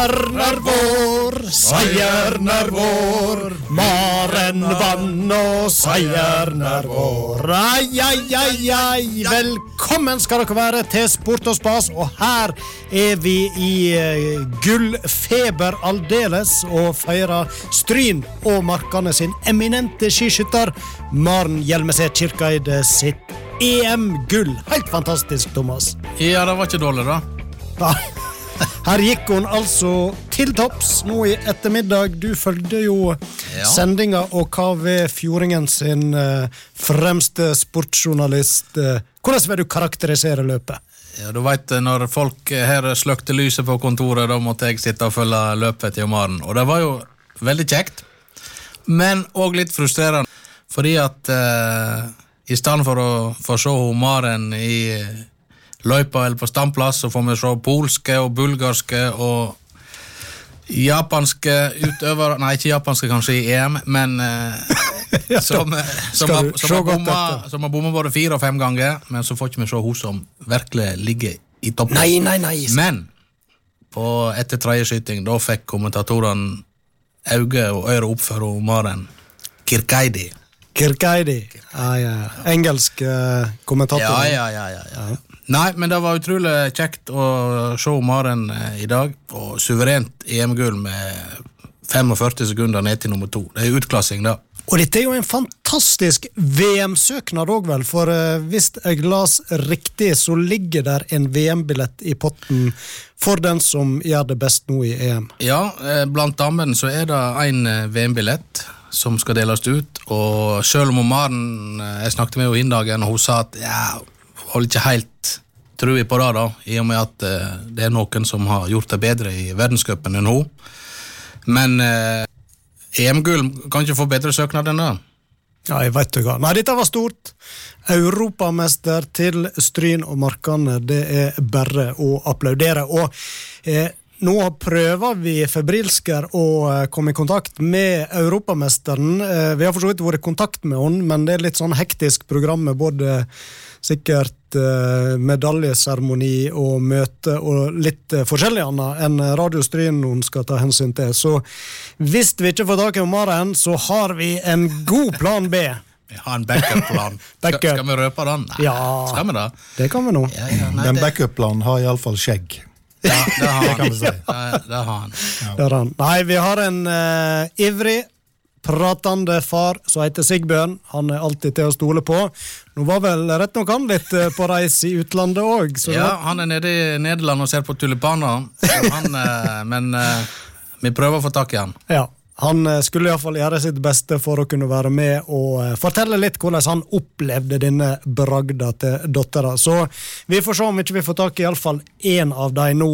Seieren er vår, seieren er vår. Maren vann og seieren er vår. Ai, ai, ai, ai. Velkommen skal dere være til Sport og spas, og her er vi i uh, gullfeber aldeles og feirer Stryn og Markane sin eminente skiskytter Maren Hjelmeset Kirkeid sitt EM-gull. Helt fantastisk, Thomas. Ja, det var ikke dårlig, da. Ja. Her gikk hun altså til topps nå i ettermiddag. Du følgde jo Ja. sendinga, og hva ved Fjordingen sin eh, fremste sportsjournalist eh, Hvordan vil du karakterisere løpet? Ja, du vet, Når folk her sløkte lyset på kontoret, da måtte jeg sitte og følge løpet til Maren. Og det var jo veldig kjekt, men òg litt frustrerende. Fordi at eh, i stedet for å få se omaren Maren i eh, løypa eller på standplass, så får vi se polske og bulgarske og japanske utøvere Nei, ikke japanske kanskje i EM, men eh, som, eh, som, har, som, har bomma, som har bomma både fire og fem ganger, men så får ikke vi se hun som virkelig ligger i toppen. Nei, nei, nei. Men på etter tredje skyting, da fikk kommentatorene øye og øre opp for Maren Kirkeidi. Kirkeidi. Ah, ja. ja. Engelsk uh, kommentator. Ja, ja, ja, ja, ja. Nei, men det var utrolig kjekt å se Maren eh, i dag, og suverent EM-gull med 45 sekunder ned til nummer to. Det er utklassing, da. Og dette er jo en fantastisk VM-søknad òg, vel. For eh, hvis jeg las riktig, så ligger der en VM-billett i potten for den som gjør det best nå i EM. Ja, eh, blant damene så er det en eh, VM-billett som skal deles ut, og selv om Maren Jeg snakket med henne innen dagen, og hun sa at ja, holder ikke helt trua på det, da, i og med at eh, det er noen som har gjort det bedre i verdenscupen enn hun. Men eh, EM-gull kan ikke få bedre søknad enn det. Ja, jeg vet du hva. Nei, dette var stort. Europamester til Stryn og Markane. Det er bare å applaudere. Og eh, nå prøver vi febrilsker å eh, komme i kontakt med europamesteren. Eh, vi har for så vidt vært i kontakt med henne, men det er litt sånn hektisk program med både sikkert eh, medaljeseremoni og møte og litt eh, forskjellig annet enn Radio Stryn hun skal ta hensyn til. Så hvis vi ikke får tak i Maren, så har vi en god plan B. Vi har en backup-plan. Backup. Skal, skal vi røpe den? Nei, Ja. Skal vi det? Det kan vi nå. Ja, ja, nei, Den det, backup-planen har iallfall skjegg. ja, det har han. kan vi si. Det, det har han. Det han. Nei, vi har en uh, ivrig, pratende far som heter Sigbjørn. Han er alltid til å stole på. Nå var vel rett nok han litt eh, på reis i utlandet òg, Ja, han er nede i Nederland og ser på tulipaner, han, eh, men eh, vi prøver å få tak i han. ja. Han eh, skulle iallfall gjøre sitt beste for å kunne være med og eh, fortelle litt hvordan han opplevde denne bragda til dattera. Så vi får se om ikke vi får tak i iallfall én av dem nå,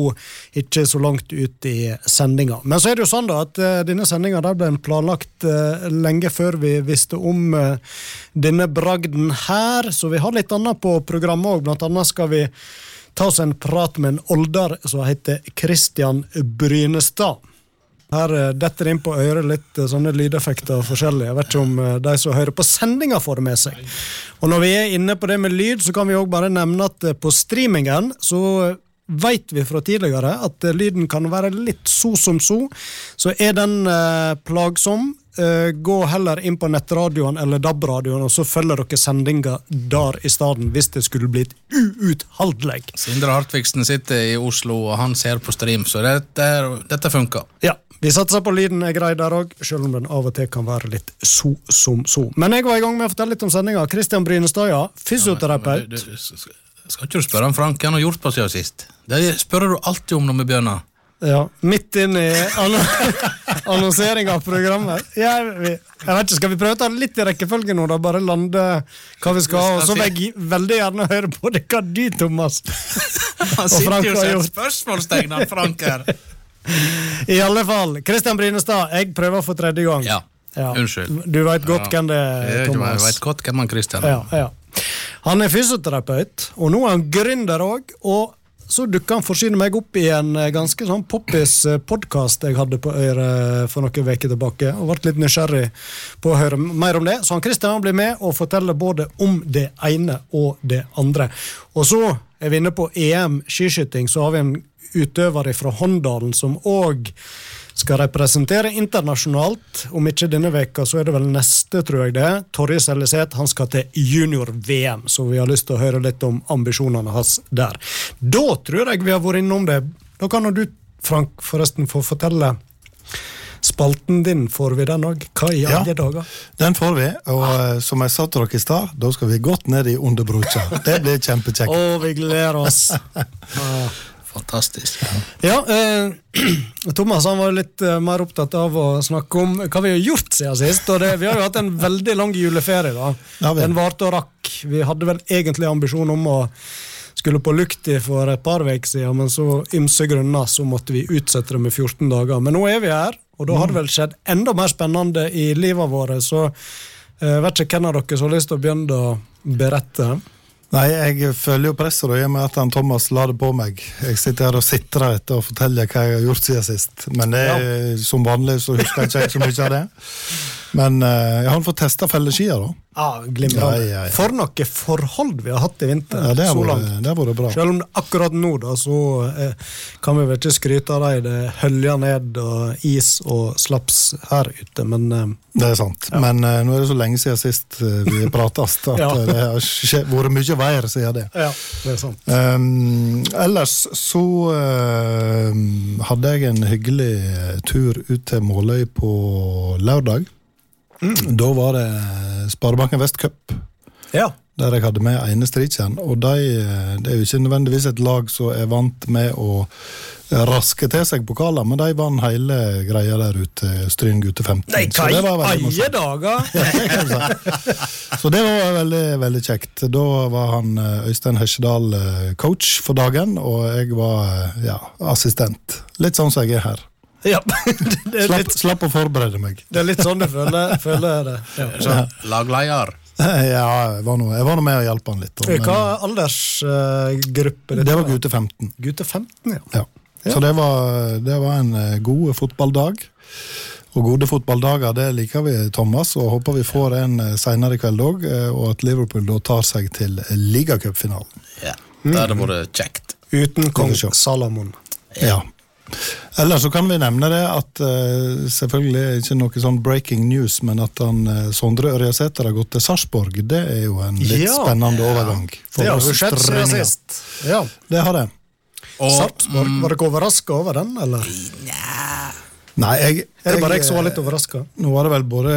ikke så langt ut i sendinga. Men så er det jo sånn da at eh, denne sendinga ble planlagt lenge før vi visste om denne bragden her, så vi har litt annet på programmet òg. Blant annet skal vi ta oss en prat med en older som heter Christian Brynestad. Her eh, detter det inn på øret litt eh, sånne lydeffekter forskjellig. Jeg vet ikke om eh, de som hører på sendinga får det med seg. Og når vi er inne på det med lyd, så kan vi òg bare nevne at på streamingen så vet vi fra tidligere at lyden kan være litt so som so. Så er den plagsom, eh, gå heller inn på nettradioen eller DAB-radioen, og så følger dere sendinga der i stedet, hvis det skulle blitt uutholdelig. Sindre Hartvigsen sitter i Oslo, og han ser på stream, så dette, dette funker. Ja, vi satser på lyden er grei der òg, selv om den av og til kan være litt so som so. Men jeg var i gang med å fortelle litt om sendinga. Kristian Brynestad, ja. Fysioterapeut. Du, du, skal ikke du spørre om Frank hva han har gjort på siden sist? Det spør du alltid om når vi begynner. Ja, Midt inn i annonseringa av programmet. Jeg vet ikke, Skal vi prøve å ta litt i rekkefølge nå, da? Bare lande hva vi skal ha. Og så vil jeg veldig gjerne høre på det hva du, Thomas, Han Og sitter Frank jo har som et gjort. spørsmålstegn, han Frank her. I alle fall, Kristian Brynestad, jeg prøver for tredje gang. Ja, unnskyld. Du veit godt hvem det er, Jeg Thomas. vet godt hvem han Kristian er. Ja, ja. Han er fysioterapeut, og nå er han gründer òg. Og så dukka han forsyne meg opp i en eh, ganske sånn poppis podkast jeg hadde på øret for noen uker tilbake. Og ble litt nysgjerrig på å høre mer om det. Så han Kristian blir med og forteller både om det ene og det andre. Og så er vi inne på EM skiskyting, så har vi en utøver fra Håndalen som òg skal representere internasjonalt. Om ikke denne veka, så er det vel neste, tror jeg det. Torje Selleseth han skal til junior-VM, så vi har lyst til å høre litt om ambisjonene hans der. Da tror jeg vi har vært innom det. Da kan du, Frank, forresten få fortelle. Spalten din, får vi den òg? Hva i alle Ja. dager? Den får vi, og uh, som jeg sa til dere i stad, da skal vi godt ned i underbrukja. Det blir kjempekjekt. Å, vi gleder oss! Fantastisk. Ja, eh, Thomas han var litt eh, mer opptatt av å snakke om hva vi har gjort siden sist. og det, Vi har jo hatt en veldig lang juleferie. da. Ja. Den varte og rakk. Vi hadde vel egentlig ambisjon om å skulle på Lukti for et par uker siden, men så ymse grunner så måtte vi utsette det med 14 dager. Men nå er vi her, og da har det vel skjedd enda mer spennende i livet vårt. Så jeg vet ikke hvem av dere som har lyst til å begynne å berette. Nei, jeg føler jo presset i og med at han Thomas la det på meg. Jeg sitter her og sitrer etter å fortelle hva jeg har gjort siden sist. Men det, ja. som vanlig så husker jeg ikke så mye av det. Men uh, har fått testa felleskia, da. Glimrende. Ja, ja, ja. For noe forhold vi har hatt i vinter. Ja, det har så vært, langt. det har vært bra. Selv om akkurat nå da, så eh, kan vi vel ikke skryte av dem. Det høljer ned og is og slaps her ute, men eh, Det er sant. Men eh, nå er det så lenge siden sist eh, vi prates at eh, det har vært mye veier siden det. ja, det er sant. Um, ellers så um, hadde jeg en hyggelig tur ut til Måløy på lørdag. Da var det Sparebanken Vest Cup, Ja. der jeg hadde med ene stridskjern, Og de, det er jo ikke nødvendigvis et lag som er vant med å raske til seg pokaler, men de vant hele greia der ute, Stryn gutte 15. Nei, hva i alle dager?! Så det var veldig, veldig kjekt. Da var han eh, Øystein Hesjedal eh, coach for dagen, og jeg var eh, ja, assistent. Litt sånn som jeg er her. ja, det er Slapp, litt, slapp å forberede meg. det er litt sånn jeg føler, føler jeg det. Ja. Lagleder. Ja, jeg var nå jeg var nå med å hjelpe han litt. Men, Hva aldersgruppe? det var gutte 15. Gutte 15, ja. Ja. Så det var, det var en eh, god fotballdag. Og gode fotballdager det liker vi, Thomas, og håper vi får en eh, senere i kveld òg. Og at Liverpool da tar seg til ligacupfinalen. Ja. Det hadde vært kjekt. Uten kong Salamon. Ja. Ellers så kan vi nevne det at eh, selvfølgelig er ikke noe sånn breaking news, men at han, eh, Sondre Ørjasæter har gått til Sarpsborg, det er jo en litt Ja. spennende overgang. for Det har jo skjedd siden sist. Ja. Det har det. Og Sarpsborg, var dere overraska over den, eller? Nei, jeg, Er det bare jeg som var litt overraska? Nå var det vel både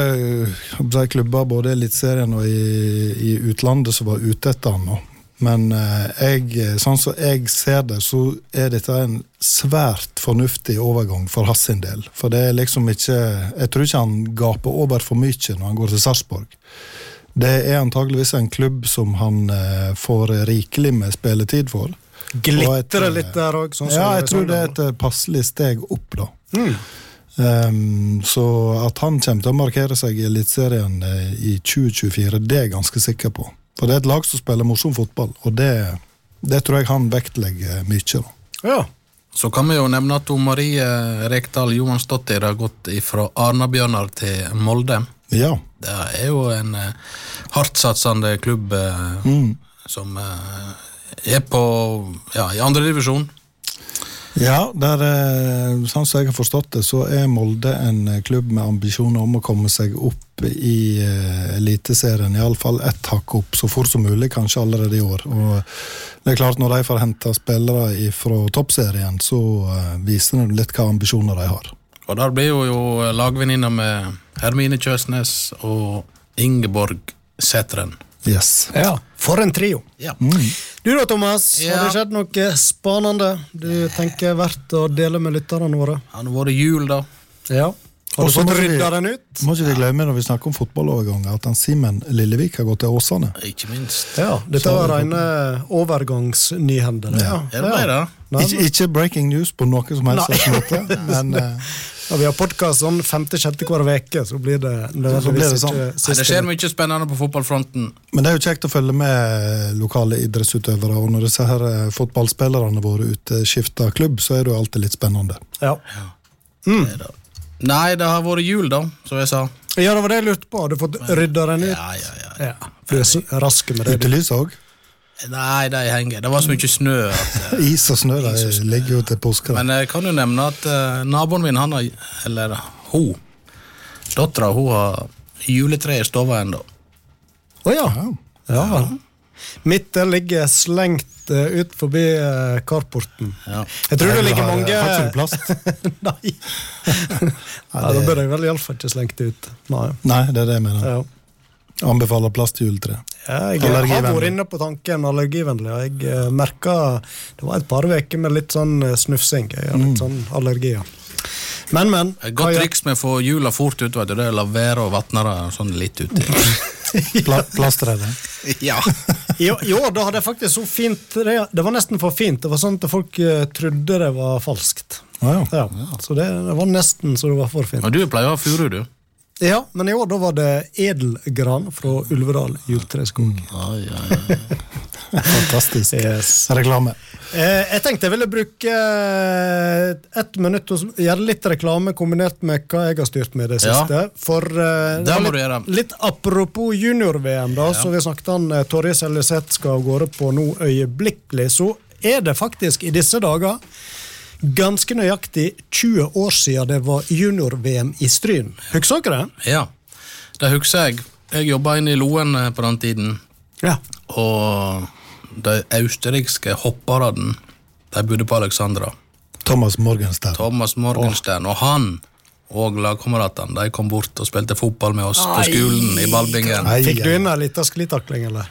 jeg klubber både i Eliteserien og i, i utlandet som var ute etter han. nå. Men eh, jeg, sånn som jeg ser det, så er dette en svært fornuftig overgang for hans sin del. For det er liksom ikke Jeg tror ikke han gaper over for mye når han går til Sarpsborg. Det er antageligvis en klubb som han eh, får rikelig med spilletid for. Glitrer litt der òg? Sånn ja, jeg tror det er et eh, passelig steg opp, da. Mm. Um, så at han kommer til å markere seg i Eliteserien eh, i 2024, det er jeg ganske sikker på. For det er et lag som spiller morsom fotball, og det, det tror jeg han vektlegger mye. da. Ja. så kan vi jo nevne at Marie Rekdal Johansdottir har gått fra Arna-Bjørnar til Molde. Ja. Det er jo en eh, hardtsatsende klubb eh, Mm. som eh, er på ja, i andre divisjon. Ja, der, eh, sånn som jeg har forstått det, så er Molde en eh, klubb med ambisjoner om å komme seg opp i uh, Eliteserien, iallfall ett hakk opp, så fort som mulig, kanskje allerede i år. Og det er klart, når de får henta spillere fra toppserien, så eh, viser det litt hva ambisjoner de har. Og der blir hun jo lagvenninna med Hermine Kjøsnes og Ingeborg Sæteren. Yes. ja. For en trio. Ja. Du da, Thomas. Har det skjedd noe spennende du tenker er verdt å dele med lytterne våre? Det har vært jul, da. Ja. Har Og du så fått må rydda den ut? Må ikke vi glemme når vi snakker om fotballoverganger, at han Simen Lillevik har gått til Åsane. Ikke minst. Ja, dette var rene overgangsnyhender. Ja. Ja. Er det det? Ikke, ikke breaking news på noe som helst måte, men eh, Ja, vi har podkast sånn femte-sjette hver uke, så blir det Så blir det sånn. Nei, det skjer mye spennende på fotballfronten. Men det er jo kjekt å følge med lokale idrettsutøvere, og når disse her eh, fotballspillerne våre ute skifter klubb, så er det jo alltid litt spennende. Ja. Mm. Nei, det har vært jul, da, som jeg sa. ja, det var det jeg lurte på. Har du fått rydda den ut? Ja, ja, ja. Ja. Du er rask med det. Utelys òg. Nei, de henger. Det var så mye snø at eh, Is og snø de ligger jo til påske. Men jeg kan jo nevne at uh, naboen min, han har Eller hun. Dattera hun har juletre i stua ennå. Å ja. ja. ja. Mitt der ligger slengt uh, ut forbi uh, carporten. Ja. Jeg tror det ligger Har- mange Har ikke du plast? Nei. ja, da bør jeg vel iallfall ikke slengt det ut. Nei. Nei, det er det jeg mener. Ja. Anbefaler plastjuletre. Ja, jeg har vært inne på tanken allergivennlig, og jeg uh, merka Det var et par uker med litt sånn eh, snufsing. Jeg har litt sånn allergier. Men, men. Et godt triks med å få hjula fort ut, vet du, det er å la være å vatne det sånn litt uti. Pla Plastredet? ja. I, I år da hadde jeg faktisk så fint Det det var nesten for fint. Det var sånn at folk uh, trodde det var falskt. Å ja. Ja, Så det, det var nesten så det var for fint. Og du pleier å ha furu, du. Ja, men i år da var det edelgran fra Ulvedal juletreskog. Mm, ja, ja, ja. Fantastisk. Yes. Reklame. Eh, jeg tenkte jeg ville bruke eh, ett minutt og gjøre litt reklame kombinert med hva jeg har styrt med det Ja. siste. For eh, Det må litt, du gjøre. litt apropos junior-VM, da, så vi snakket om eh, Torje Seljeseth skal av gårde på nå øyeblikkelig, så er det faktisk i disse dager ganske nøyaktig 20 år siden det var junior-VM i Stryn. Husker dere det? Ja, det husker jeg. Jeg jobba inne i Loen eh, på den tiden, Ja. og de østerrikske hopperne de bodde på Alexandra. Thomas Morgenstern. Thomas Morgenstern og han og lagkameratene de kom bort og spilte fotball med oss på skolen i Balbingen. Fikk du inn ei lita sklitakling, eller?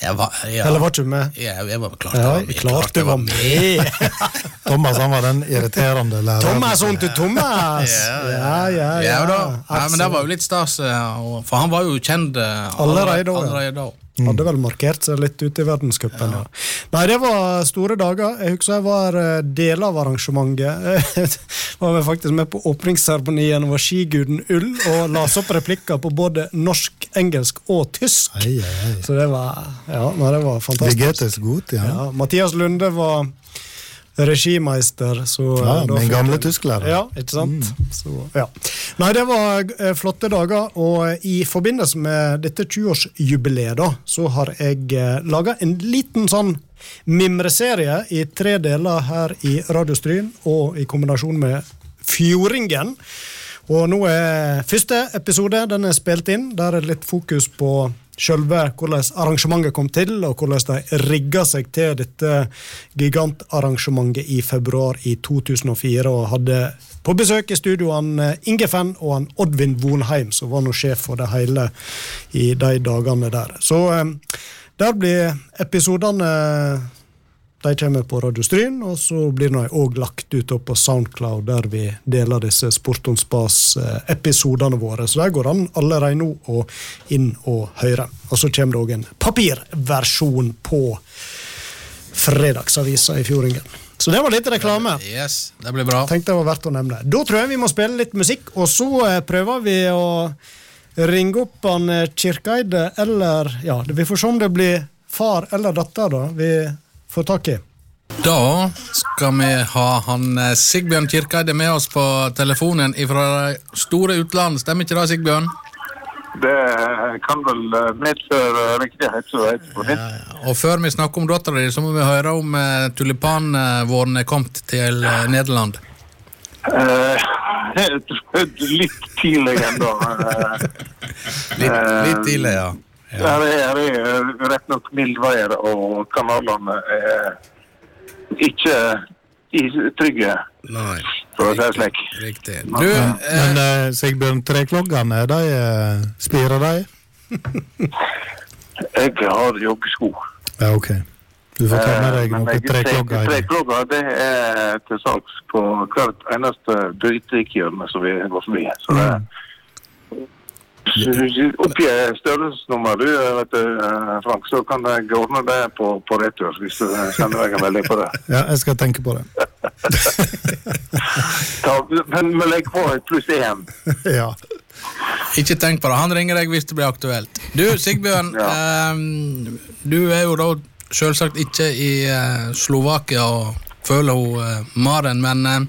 Jeg var, ja, Eller var ikke du med? ja, jeg var klart, Ja, jeg klart du jeg var med! Thomas han var den irriterende læreren. Thomas onkel Thomas! Ja, ja, ja. Ja, da. Men det var jo litt stas, eh, for han var jo kjent eh, Allerede da, allerede da. Hadde vel markert seg litt ute i verdenscupen, ja. Nei, det var store dager. Jeg husker jeg var eh, del av arrangementet. Jeg var faktisk med på åpningsseremonien og var skiguden Ull og las opp replikker på både norsk, engelsk og tysk. Ai, ai. Så det var, ja, nei, det var fantastisk. Vegetes godt, ja. Ja, Mathias Lunde var regimeister. Så, Ja, eh, min gamle jeg- tysklærer. Ja, ikke sant? Så, ja. Nei, det var eh, flotte dager, og i forbindelse med dette 20-årsjubileet da, så har jeg eh, laga en liten sånn mimreserie i tre deler her i Radiostryn, og i kombinasjon med Fjordingen. Og nå er første episode den er spilt inn. Der er det litt fokus på selve hvordan arrangementet kom til, og hvordan de rigga seg til dette gigantarrangementet i februar i 2004. Og hadde på besøk i studio eh, Inge Fenn og han Oddvin Vonheim, som var nå sjef for det hele i de dagene der. Så eh, der blir episodene de kommer på Radio Stryn, og så blir de òg lagt ut på Soundcloud, der vi deler disse Sport on Spas-episodene våre. Så der går an allerede nå å inn og høre. Og så kommer det òg en papirversjon på fredagsavisa i Fjordingen. Så det var litt reklame. Yes, det ble bra. Tenkte det var verdt å nevne. Da tror jeg vi må spille litt musikk, og så eh, prøver vi å ringe opp han eh, Kirkeide, eller Ja, vi får se om det blir far eller datter, da. Vi får tak i. Da skal vi ha han eh, Sigbjørn Kirkeide med oss på telefonen fra det store utland. Stemmer ikke det, Sigbjørn? Det kan vel medføre riktighet, så vet på ja, Og før vi snakker om dattera di, så må vi høre om uh, tulipanvåren er kommet til eh, Nederland. Uh, jeg trodde litt tidlig ennå. Litt, litt tidlig, ja. Her er, her er rett nok mildveier, og kanalene er ikke trygge, Nei. for å si det slik. Riktig. Du, eh, Men eh, Sigbjørn, trekloggene, de eh, spirer de? Jeg har joggesko. Ja, ok. Du får ta med deg Eh, noen treklogger. Treklogger det er til salgs på hvert eneste butikkehjørne som vi går forbi. Så det Så oppgir størrelsesnummer, du, vet du, eh, Frank, så kan jeg ordne det på, på retur. Hvis du sender meg en melding på det. Ja, jeg skal tenke på det. Ta, men vi legg på et pluss én. ja. ikke tenk på det. Han ringer deg hvis det blir aktuelt. Du, Sigbjørn. eh, du er jo da selvsagt ikke i eh, Slovakia og føler hun eh, Maren, men eh,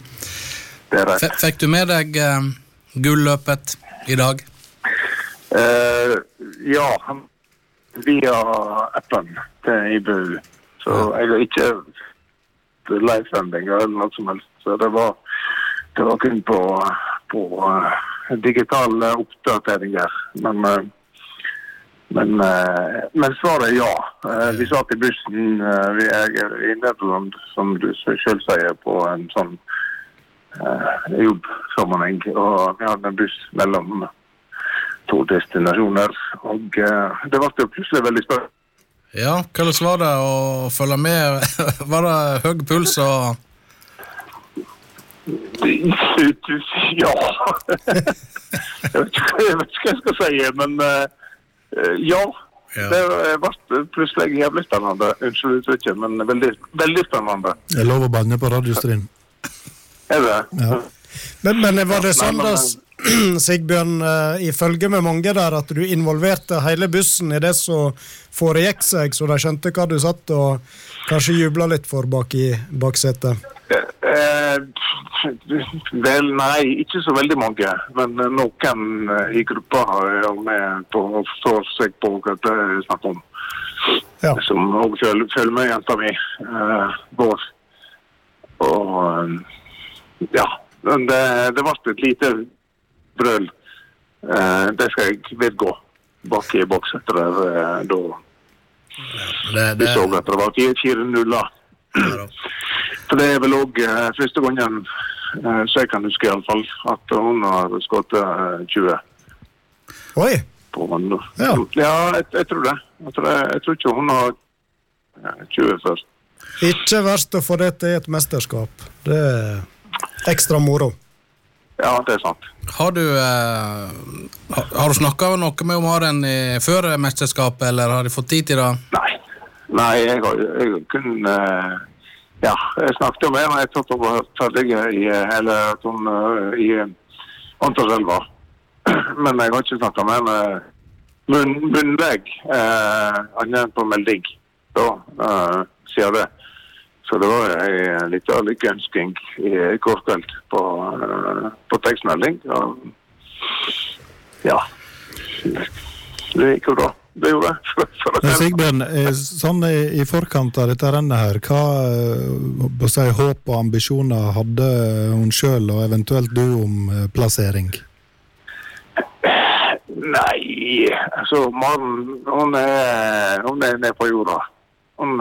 Det er rett. fikk du med deg eh, gulløpet i dag? Eh, ja, via appen til IBU. Så jeg har ikke livesendinger eller noe som helst. Så det var, det var kun på, på uh, digitale oppdateringer. Men, men, men svaret er ja. Vi satt i bussen vi er i Nederland, som du selv sier, på en sånn jobbsammenheng. Og vi hadde en buss mellom to destinasjoner. Og eh, det ble plutselig veldig spennende. Ja, hvordan var det å følge med? Var det høy puls og Ja Jeg vet ikke hva jeg vet ikke hva jeg skal si, men uh, ja. Ja. Det ble plutselig jævlig spennende. Unnskyld uttrykket, men veldig, veldig spennende. Det er lov å banne på radiostrien. Er det? Ja. Men, men var det sånn, da, Sigbjørn, ifølge i følge med mange der, at du involverte hele bussen i det som foregikk seg, så de skjønte hva du satt og kanskje jubla litt for bak i baksetet? Eh, vel, nei, ikke så veldig mange. Men eh, noen eh, i gruppa er med på og forstår seg på hva det er snakk om. Ja. Som òg følger, med jenta mi, eh, Bård. Og eh, ja. Men det, det ble et lite brøl. Eh, det skal jeg vedgå. Bak i boks etter eh, da det, vi så at det var 4-0. ja. For det er vel òg eh, første gangen, eh, så jeg kan huske iallfall, at hun har skutt eh, 20 Oi! på. Ja. ja jeg, jeg tror det. Jeg tror, jeg tror ikke hun har eh, 20 først. Ikke verst å få det til i et mesterskap. Det er ekstra moro. Ja, det er sant. Har du, eh, har, du snakka noe med Maren i- før mesterskapet, eller har de fått tid til det? Nei. Nei, jeg har kun eh, Ja, jeg snakket med henne etter at hun var ferdig i hele Eller at hun eh, i Antarselva. Men jeg har ikke snakka med henne munn, munnvegg, eh, annet enn på melding. Da eh, sier det. Så det var ei lita lykkeønsking i går kveld på, eh, på tekstmelding. Og, ja. Det gikk jo bra. Det gjorde det. Men. Sigbjørn, eh, sånn i, forkant av dette rennet her, hva eh, si, håp og ambisjoner hadde hun sjøl og eventuelt du om plassering? Nei, altså Maren hun er, hun er nede på jorda. Hun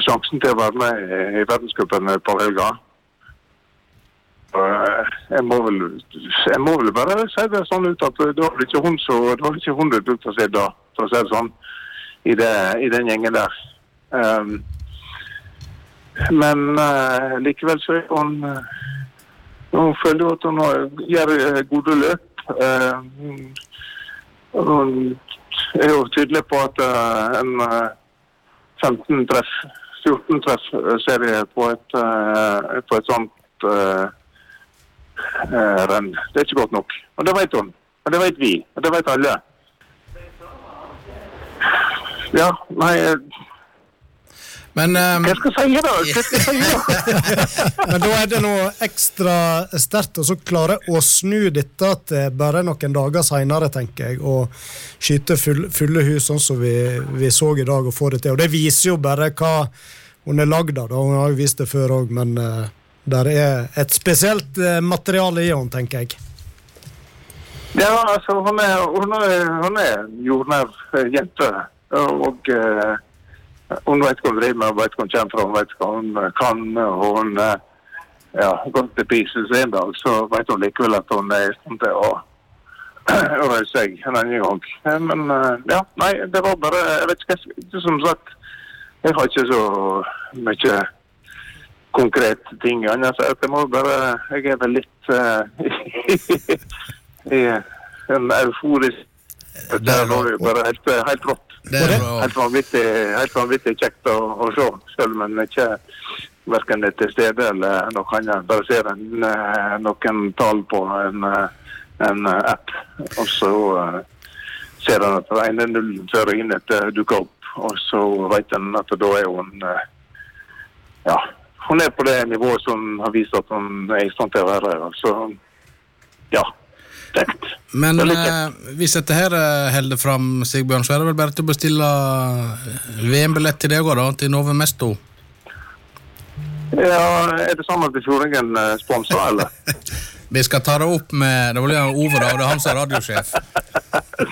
sjansen til å være med i, verdenscupen på eh, Jeg må, vel, jeg må vel bare si det sånn ut at det var ikke hun som det var ikke hun du brukte å si da, for å si det sånn, i, det, i den gjengen der. Um, men uh, likevel så er hun eh, hun føler at hun gjør eh, gode løp. Uh, hun er jo tydelig på at uh, en eh, 15 treff, 14 treff ser serie på et, eh, på et sånt uh, eh, renn. Det er ikke godt nok. Og det vet hun. Og det vet vi. Og det vet alle. Ja, nei eh, Men um, Hva skal jeg si da? Hva skal jeg si da? Men da er det noe ekstra sterkt å så klare å snu dette til bare noen dager seinere, tenker jeg, og skyte full, fulle hus sånn som vi, vi så i dag, og få det til. Og det viser jo bare hva hun er lagd av. Hun har jo vist det før òg, men uh, der er et spesielt uh, materiale i henne, tenker jeg. Ja, altså hun er, hun er, hun er jordnær eh, jente. Og eh, hun vet hva hun driver med, vet hvor hun kommer fra, hun vet hva hun eh, kan. Og hun eh, ja, gått til pieces en dag, så vet hun likevel at hun er i stand til å å seg en annen gang. Eh, Men ja, nei, det var bare Jeg vet ikke hva Som sagt, jeg har ikke så mye konkret ting annet Så jeg må bare Jeg er vel litt uh, i en euforisk Det var jo bare helt, helt rått. Det er bra. Helt vanvittig, helt vanvittig kjekt å, å se, selv om en ikke verken er til stede eller noe annet. Bare ser en, eh, noen tall på en, eh, en eh, app, og så ser en at det ene nullen før innet dukker opp, og så vet en at da er hun ja, hun er på det nivået som har vist at hun er i stand til å være. Så ja. Kjekt. Men eh, hvis dette her eh, holder fram, Sigbjørn, så er det vel bare til å bestille eh, VM-billett til deg òg, da? Til Nove Mesto? Ja, er det sånn at Fjordingen eh, sponser, eller? Vi skal ta det opp med Det blir jo Ove, da. Det er han som er radiosjef.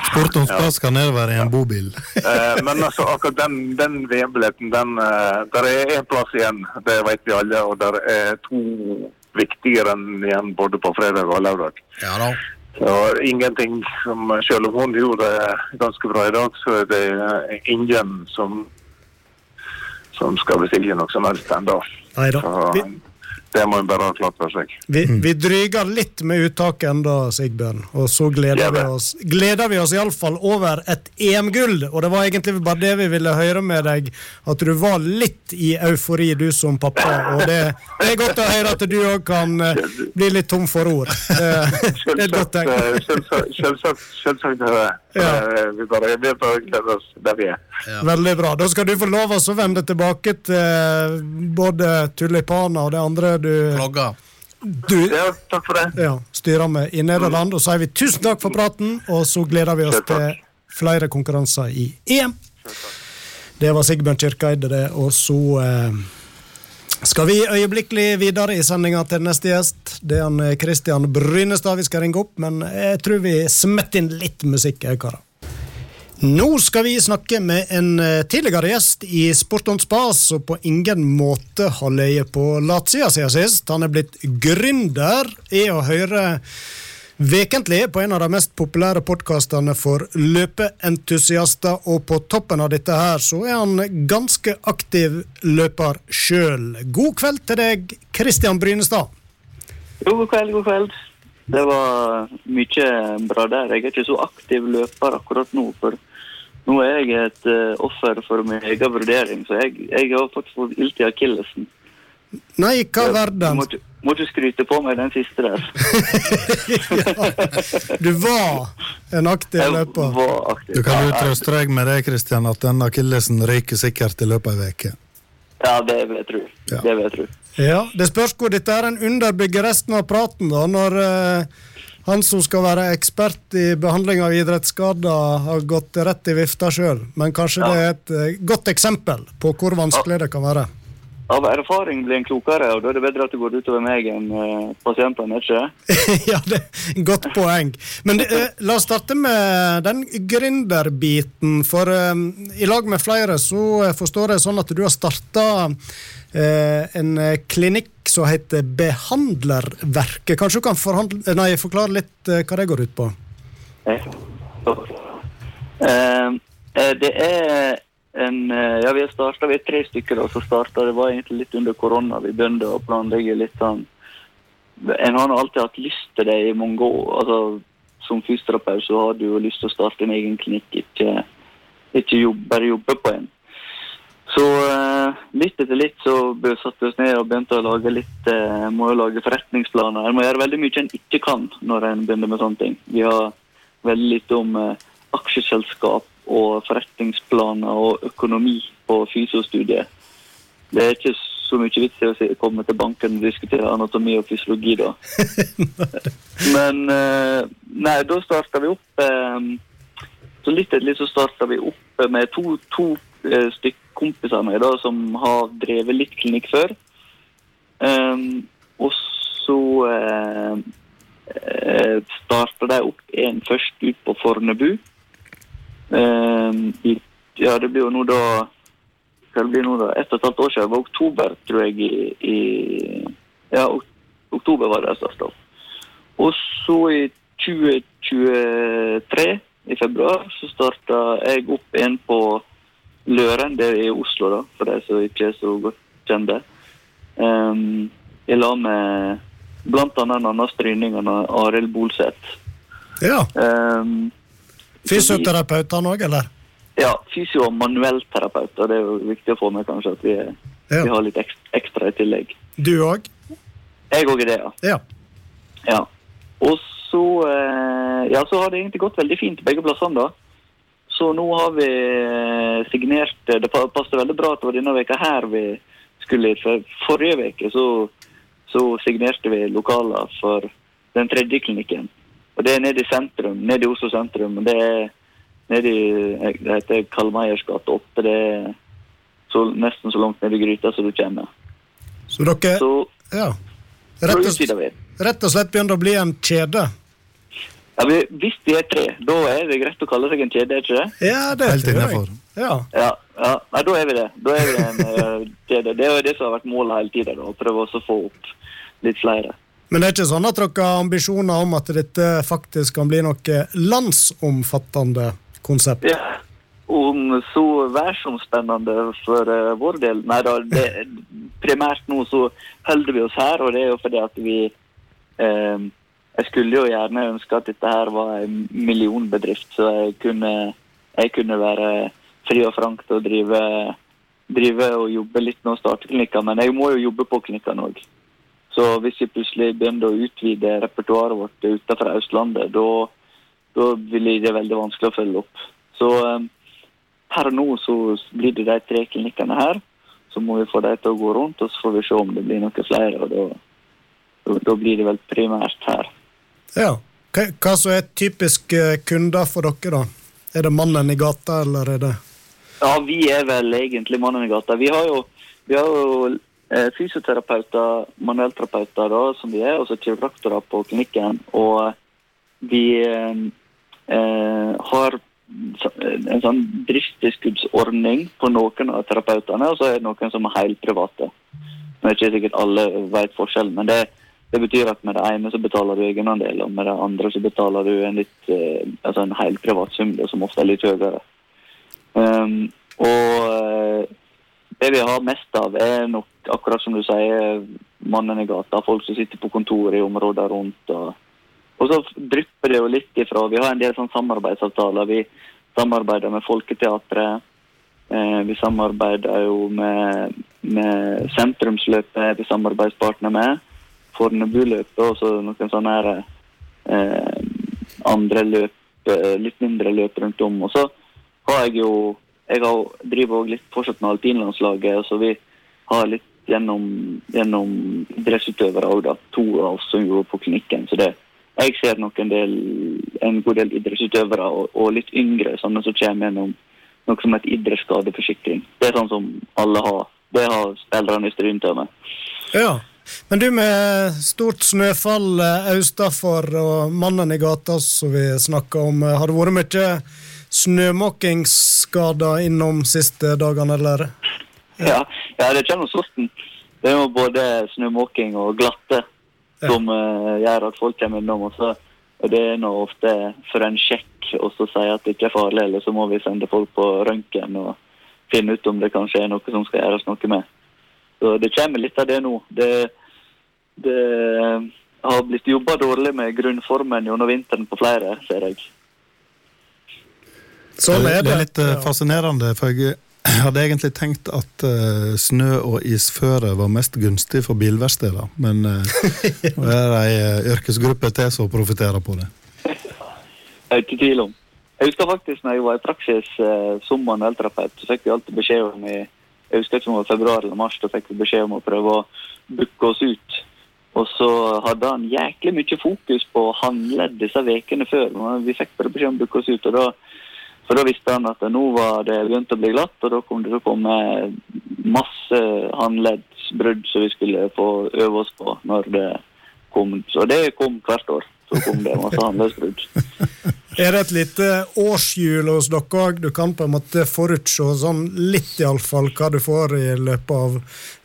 Spurte om stas kan nedover i en bobil. Eh, men altså, akkurat den, den VM-billetten, den eh, Der er én plass igjen, det vet vi alle. Og der er to viktigere enn igjen både på fredag og lørdag. Ja da. Så ingenting som Selv om hun gjorde det ganske bra i dag, så er det ingen som som skal bestille noe som helst ennå. Det må en bare ha klart for seg. vi, vi dryger litt med uttaket enda, Sigbjørn. Og så gleder vi oss Gleder vi oss iallfall over et EM-gull. Og det var egentlig bare det vi ville høre med deg, at du var litt i eufori, du som pappa. Og det, det er godt å høre at du òg kan eh, bli litt tom for ord. Det, det er godt eh, selvsagt, er. Ja. Eh, vi bare gleder oss der vi er. Ja. Veldig bra. Da skal du få lov å vende tilbake til eh, både tulipaner og det andre du, Klogger. du Ja, takk for det. ja, styrer med i Nederland. Og så sier vi tusen takk for praten, og så gleder vi oss til flere konkurranser i EM. Det var Sigbjørn Kirkeide, det. Og så eh, skal vi øyeblikkelig videre i sendinga til neste gjest. Det er han eh, Christian Brynestad vi skal ringe opp, men jeg tror vi smetter inn litt musikk, karer. Nå skal vi snakke med en eh, tidligere gjest i Sport on Spas, og på ingen måte har ligget på latsida siden sist. Han er blitt gründer i å høre Vekentlig på en av de mest populære podkastene for løpeentusiaster, og på toppen av dette her så er han ganske aktiv løper sjøl. God kveld til deg, Christian Brynestad. God kveld, god kveld. Det var mye bra der. Jeg er ikke så aktiv løper akkurat nå. for nå er jeg et eh, offer for min egen vurdering, så jeg, jeg har faktisk fått ilt i akillesen. Nei, hva verden? Må, ikke- må skryte på meg den siste der. Du var en aktiv Jeg løper. var aktiv. Du kan jo Ja, trøste deg med det, Kristian, at den akillesen ryker sikkert i løpet av ei uke. Ja, det vil jeg tro. Ja. Det vil jeg tro. Ja, Det spørs hvor dette er en underbygger resten av praten, da. Når eh, han som skal være ekspert i behandling av idrettsskader, har gått rett i vifta sjøl. Men kanskje det er et eh, godt eksempel på hvor vanskelig det kan være. Av erfaring blir en klokere, og da er det bedre at det går utover meg enn uh, pasientene, ikke ja, det er et godt poeng. Men uh, la oss starte med den gründerbiten. For uh, i lag med flere så forstår jeg sånn at du har starta en eh, klinikk som heter Behandlerverket. Kanskje du kan forhandle, nei, forklare litt eh, hva det går ut på? Eh, eh, det er en eh, Ja, vi har starta, vi er tre stykker da, som starta. Det var egentlig litt under korona. Vi begynte å planlegge litt sånn En har alltid hatt lyst til det i mange år. Altså, som fysioterapeut så har du jo lyst til å starte en egen klinikk, ikke, ikke jobb, bare jobbe på en. Så uh, litt etter litt så satte vi oss ned og begynte å lage litt uh, må jo lage forretningsplaner. En må gjøre veldig mye en ikke kan når en begynner med sånne ting. Vi har veldig lite om uh, aksjeselskap og forretningsplaner og økonomi på fysiostudiet. Det er ikke så mye vits i å komme til banken og diskutere anatomi og fysiologi da. Men eh, nei, da starta vi opp Så litt etter litt så starta vi opp med to, to stykk kompiser av meg da, som har drevet litt klinikk før. Um, og så uh, starta de opp en først ut på Fornebu. Um, i, ja, det blir jo nå da Hva det nå da? Ett og et halvt år siden. Det var oktober, tror jeg. I, i Ja, oktober var det jeg starta opp. Og så i 2023, i februar, så starta jeg opp en på Løren, det er i Oslo, da, for de som ikke er så godt kjente. Um, I lag med blant annet annen Stryningen av Arild Bolseth. Ja. Um, Fysioterapeut han òg, eller? ja, fysio- og manuellterapeuter. Det er jo viktig å få med kanskje at vi, er, Ja. vi har litt ekstra, ekstra i tillegg. Du òg? Jeg òg er det, ja. Ja. Ja. Og så, eh, ja, så har det egentlig gått veldig fint begge plassene, da. Så nå har vi eh, signert Det passer passet veldig bra at det var denne veka her vi skulle. For forrige uke så, så signerte vi lokaler for den tredje klinikken. Og det er nede i sentrum, nede i Oslo sentrum. og Det er nede i det heter Kalmeiers gate 8. Det er så, nesten så langt ned i gryta som du kommer. Så dere Så ja, rett, og, rett og slett begynner å bli en kjede? Ja, vi, hvis vi er tre, da er det greit å kalle seg en kjede, er ikke det? Ja, det er Helt innafor. Ja. Ja, ja. Nei, da er vi det. Da er vi en eh, kjede. Det er jo det som har vært målet hele tida, å prøve å få opp litt flere. Men det er ikke sånn at dere har ambisjoner om at dette faktisk kan bli noe landsomfattende konsept? Ja. Om så verdensomspennende for eh, vår del Nei da, det, primært nå så holder vi oss her, og det er jo fordi at vi eh, Jeg skulle jo gjerne ønske at dette her var en millionbedrift, så jeg kunne, jeg kunne være fri og frank til å drive, drive og jobbe litt med å starte klinikker, men jeg må jo jobbe på klinikkene òg. Så hvis vi plutselig begynner å utvide repertoaret vårt utenfor Østlandet, da blir det veldig vanskelig å følge opp. Så per og nå så blir det de tre klinikkene her. Så må vi få dem til å gå rundt, og så får vi se om det blir noen flere. og da, da blir det vel primært her. Ja. Hva, som er typiske kunder for dere, da? Er det mannen i gata, eller er det Ja, vi er vel egentlig mannen i gata. Vi har jo, vi har jo eh, fysioterapeuter, manuellterapeuter da, som vi er, og så kiropraktorer på klinikken. Og vi eh, eh, har en sånn driftstilskuddsordning på noen av terapeutene, og så er det noen som er helt private. Nå er ikke sikkert alle vet forskjellen, men det, det betyr at med det ene så betaler du egenandel, og med det andre så betaler du en litt, eh, altså en helt privat sum, som ofte er litt høyere. Um, og eh, det vi har mest av, er nok akkurat som du sier, mannen i gata. Folk som sitter på kontor i områder rundt. Og, og så drypper det jo litt ifra. Vi har en del sånn samarbeidsavtaler. Vi samarbeider med Folketeatret. Eh, vi samarbeider jo med, med Sentrumsløpet, vi samarbeidspartner med. Fornebuløpet og så noen sånne her, eh, andre løp, eh, litt mindre løp rundt om. Og så har jeg jo jeg har, driver også litt fortsatt med alpinlandslaget, så vi har litt gjennom, gjennom idrettsutøvere òg, da. To av oss som jobber på klinikken. Så det, jeg ser nok en, del, en god del idrettsutøvere og, og litt yngre, sånne som kommer gjennom noe som heter idrettsskadeforsikring. Det er sånn som alle har. Det har spillerne i meg. Ja. Men du med stort snøfall austafor østafor og mannen i gata som vi snakka om, eh, har det vært mye snømåkingsskader innom siste dagene, eller? Ja, ja det kommer sorten. Det er jo både snømåking og glatte som ja. gjør at folk kommer innom. Også. og det er nå ofte for en sjekk og så si at det ikke er farlig, eller så må vi sende folk på røntgen og finne ut om det kanskje er noe som skal gjøres noe med. Så det kommer litt av det nå. Det, det har blitt jobba dårlig med grunnformen gjennom vinteren på flere, ser jeg. Sånn er det. Det er litt eh, fascinerende, for jeg hadde egentlig tenkt at eh, snø- og isføre var mest gunstig for bilverksteder, men uh, nå er det ei eh, yrkesgruppe til som profitterer på det. Jeg er ikke tvil om. Jeg husker faktisk når jeg var i praksis eh, som manuellterapeut, så fikk vi alltid beskjed om i jeg husker ikke om det var februar eller mars, da fikk vi beskjed om å prøve å booke oss ut. Og så hadde han jæklig mye fokus på å handle disse ukene før. men Vi fikk bare beskjed om å booke oss ut. og da for da visste han at nå var det begynt å bli glatt, og da kom det til å komme masse håndleddsbrudd som vi skulle få øve oss på når det kom. Så det kom hvert år. Så kom det masse håndleddsbrudd. Er det et lite årshjul hos dere òg? Du kan på en måte forutse sånn litt iallfall hva du får i løpet av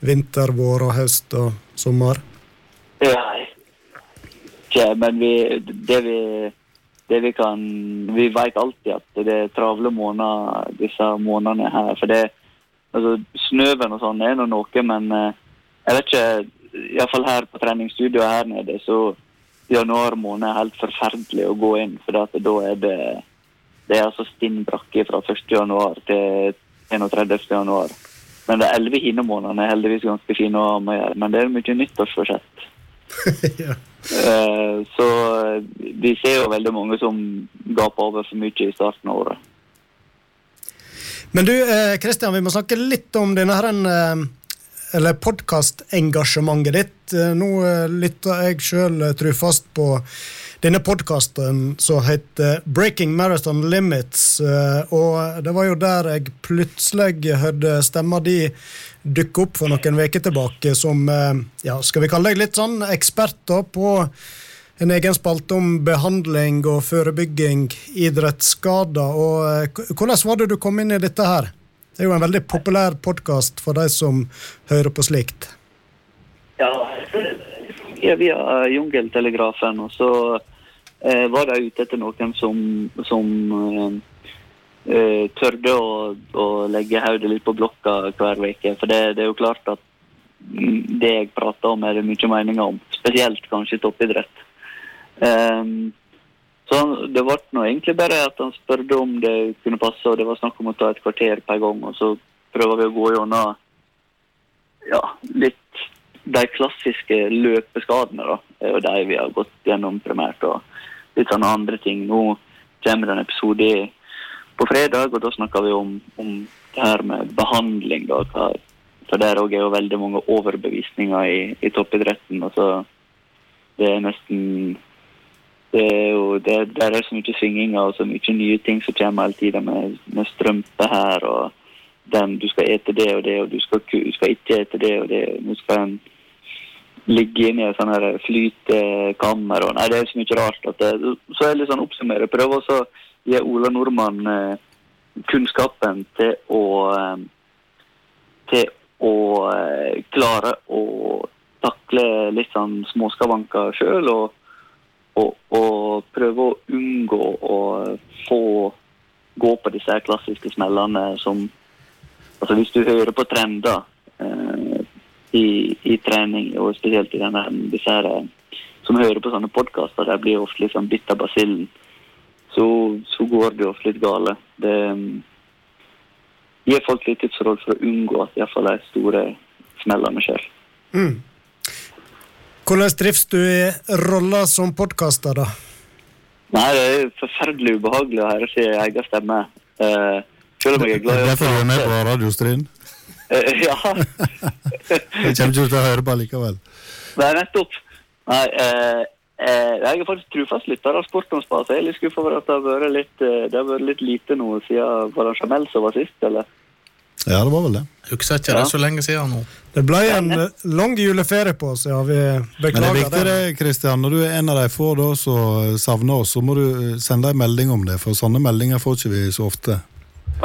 vinter, vår og høst og sommer? Ja, men vi, det vi det vi kan Vi vet alltid at det er travle måneder disse månedene her. For det altså, Snøen og sånn er nå noe, men eh, jeg vet ikke Iallfall her på treningsstudioet her nede, så januar måned er helt forferdelig å gå inn. For da er det det er altså stinn brakke fra 1. januar til 31. januar. Men de elleve hinnemånedene er heldigvis ganske fine å ha med å gjøre. Men det er mye nyttårsforsett. ja. Eh, Så vi ser jo veldig mange som gaper over for mye i starten av året. Men du, eh, Kristian, vi må snakke litt om denne her, eh, eller podkastengasjementet ditt. Eh, Nå eh, lytter jeg sjøl trufast på denne podkasten som heter Breaking Marathon Limits. eh, Og det var jo der jeg plutselig hørte stemma di dukke opp for noen uker tilbake som, eh, ja, skal vi kalle deg litt sånn ekspert på en egen spalte om behandling og forebygging idrettsskader. Og eh, hvordan var det du kom inn i dette her? Det er jo en veldig populær podkast for de som hører på slikt. Ja, via, via Jungeltelegrafen, og så eh, var de ute etter noen som, som eh, eh, tørde å, å legge hodet litt på blokka hver uke. For det, det er jo klart at det jeg prater om, er det mye meninger om. Spesielt kanskje toppidrett. Ehm, så han- det ble nå egentlig bare at han spurte om det kunne passe, og det var snakk om å ta et kvarter per gang. Og så prøver vi å gå gjennom ja, litt de klassiske løpeskadene, da. Det er jo de vi har gått gjennom primært, og litt sånne andre ting. Nå kommer det en episode på fredag, og da snakker vi om, om det her med behandling, da. Hva, for der òg er jo veldig mange overbevisninger i, i toppidretten. Altså, det er nesten det jo, det, der er så mye svinginger og så mye nye ting som kommer hele tida, med, med strømpe her og den, du skal ete det og det, og du skal, du skal ikke ete det og det. Nå skal en ligge inne i et her flytekammer og Nei, det er så mye rart. at det, Så det litt sånn oppsummere. Prøve også å gi Ola Nordmann eh, kunnskapen til å eh, til å eh, klare å takle litt sånn småskavanker sjøl, og, og, og prøve å unngå å få gå på disse klassiske smellene som Altså hvis du hører på trender eh, i, i trening, og spesielt i denne, disse her eh, som hører på sånne podkaster, der blir ofte sånn bitt av basillen, så, så går det ofte litt gale. Det mm, gir folk litt tidsråd for å unngå at iallfall de store smellene skjer. Mm. Hvordan drifts du i rolla som podkaster, da? Nei, det er forferdelig ubehagelig å høre sin egen stemme. Eh, selv om jeg er glad i å Derfor er du med på prate. radiostrien. Eh, ja. Jeg kommer ikke til å høre på likevel. Nei, nettopp. Nei, uh, jeg er faktisk trufast lytter av Sport om spa, så jeg er litt skuffa over at det har vært litt, det har vært litt lite nå siden Var det Jamel som var sist, eller? Ja, det var vel det. Husker ikke Ja. det så lenge siden nå. Det ble en eh, lang juleferie på oss, ja. Vi beklager Men det er viktig det, Kristian. Når du er en av de få da som savner oss, så må du eh, sende en melding om det, for sånne meldinger får ikke vi så ofte.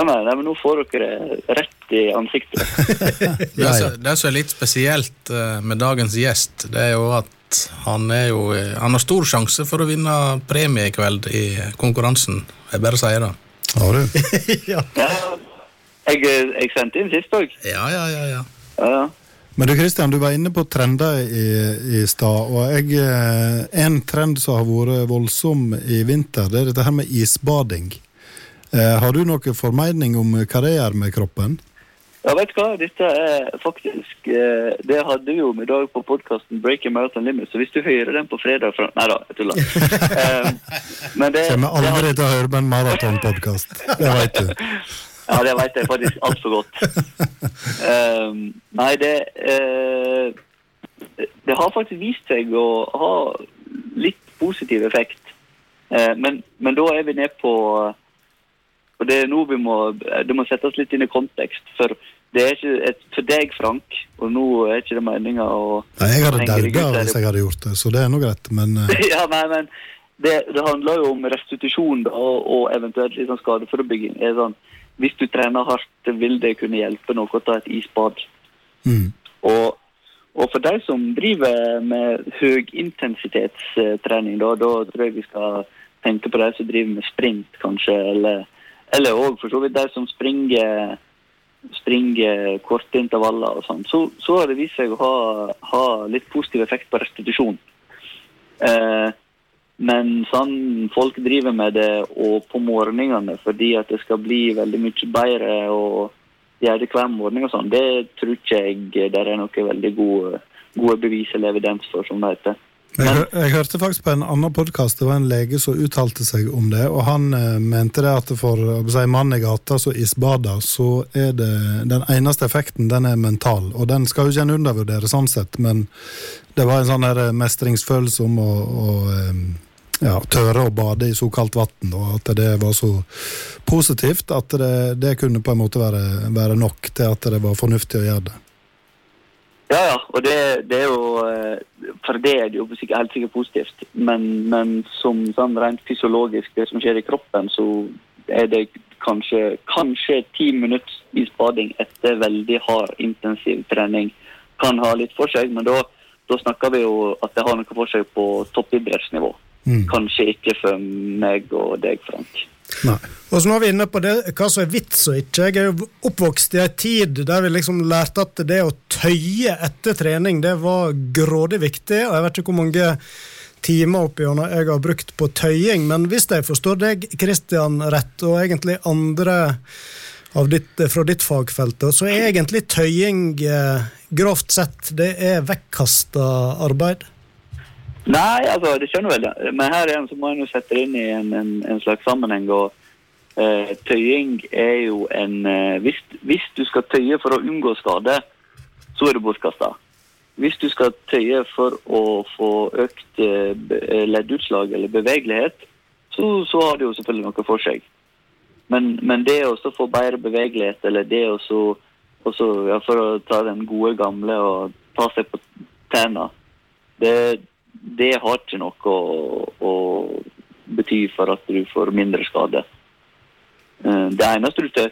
Nei, nei, men nå får dere det rett i ansiktet. Det Ja, ja. som- det som er litt spesielt eh, med dagens gjest, det er jo at han, er jo, han har stor sjanse for å vinne premie i kveld i konkurransen. Jeg bare sier det. Har du? ja. Jeg, eh, jeg sendte inn sist òg. Ja, ja, ja. ja. Ja, ja. Men du Kristian, du var inne på trender i, i stad. og jeg, eh, En trend som har vært voldsom i vinter, det er dette her med isbading. Eh, har du noen formening om hva det gjør med kroppen? Ja, vet du hva? Dette er faktisk eh, Det hadde vi jo i dag på podkasten Breaking Marathon Limit, så hvis du hører den på fredag fra Nei da, jeg tuller. um, men det, Kommer aldri til å høre på en maratonpodkast. Det vet du. Ja, det vet jeg faktisk altfor godt. Um, nei, det uh, Det har faktisk vist seg å ha litt positiv effekt. Uh, men, men da er vi ned på Og det er nå vi må Det må settes litt inn i kontekst. For det er ikke et, for deg, Frank, og nå er ikke det meninga å Nei, jeg hadde dauda hvis jeg hadde gjort det, så det er nå greit. Men uh... ja, nei, men det, det handler jo om restitusjon da, og, og eventuelt litt sånn skadeforebygging. Er sånn, hvis du trener hardt, vil det kunne hjelpe noe å ta et isbad. mm. Og, og for de som driver med høyintensitetstrening, da, da tror jeg vi skal tenke på de som driver med sprint, kanskje. Eller, eller også for så vidt de som springer, springer korte intervaller og sånn. Så, så har det vist seg å ha, ha litt positiv effekt på restitusjon. Eh, men sånn folk driver med det og på morgenene fordi at det skal bli veldig mye bedre og gjøre det hver morgen og sånn, det tror ikke jeg det er noe veldig gode, gode bevis eller evidens for, som det heter. jeg, jeg hørte faktisk på en annen podkast, det var en lege som uttalte seg om det, og han eh, mente det at for si, mann i gata som isbader, så er det den eneste effekten den er mental. Og den skal jo ikke en undervurdere sånn sett, men det var en sånn her mestringsfølelse om å, å eh, ja, tørre å bade i så kaldt vann, og at det var så positivt at det, det kunne på en måte være, være, nok til at det var fornuftig å gjøre det. Ja, ja, og det, det er jo eh, For det er det jo helt sikkert positivt, men, men som sånn rent fysiologisk, det som skjer i kroppen, så er det kanskje, kanskje ti minutter i spading etter veldig hard, intensiv trening kan ha litt for seg, men da, da snakker vi jo at det har noe for seg på toppidrettsnivå. Mm. Kanskje ikke for meg og deg, Frank. Nei. Og så nå er vi inne på det, hva som er vits og ikke. Jeg er jo oppvokst i en tid der vi liksom lærte at det å tøye etter trening det var grådig viktig. og Jeg vet ikke hvor mange timer opp gjennom jeg har brukt på tøying, men hvis jeg forstår deg, Kristian, rett, og egentlig andre ditt, fra ditt fagfelt, så er egentlig tøying eh, grovt sett det er vekkasta arbeid? Nei, altså, det skjønner vel det. Men her igjen så må en sette det inn i en, en, en slags sammenheng. og eh, Tøying er jo en eh, hvis, hvis, du skal tøye for å unngå skade, så er det bortkasta. Hvis du skal tøye for å få økt eh, leddutslag eller bevegelighet, så, så, har det jo selvfølgelig noe for seg. Men, men det å få bedre bevegelighet, eller det å ja, For å ta den gode gamle og ta seg på tærne det, det har ikke noe å, å, bety for at du får mindre skade. Eh, det eneste du tør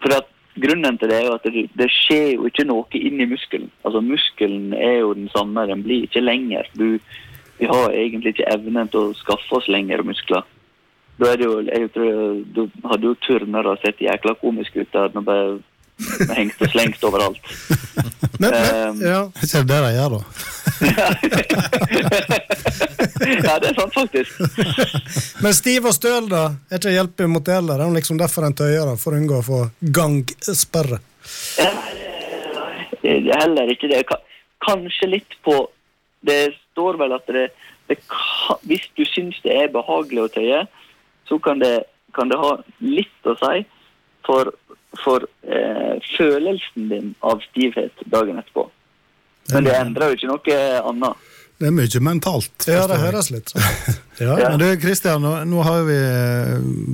for at Grunnen til det er jo at det, det, skjer jo ikke noe inni muskelen. Altså Muskelen er jo den samme, den blir ikke lenger. Du, vi har egentlig ikke evnen til å skaffe oss lengre muskler. Da er det jo, jeg tror, Du hadde jo turnere sett jækla komisk ut der når bare hengt og slengt overalt. Men, men, um, ja. Ikke det de gjør, da? ja, det er sant, faktisk. Men stiv og støl, da? Er ikke hjelp mot det heller? Det er liksom derfor en tøyer, da, for å unngå å få gangsperre? Heller ikke det. Kanskje litt på Det står vel at det, det Hvis du syns det er behagelig å tøye, så kan det, kan det ha litt å si for, for eh, følelsen din av stivhet dagen etterpå. Men det endrer jo ikke noe annet. Det er mye mentalt. Ja, det høres litt sånn ja. Men du, Kristian, nå, nå, har vi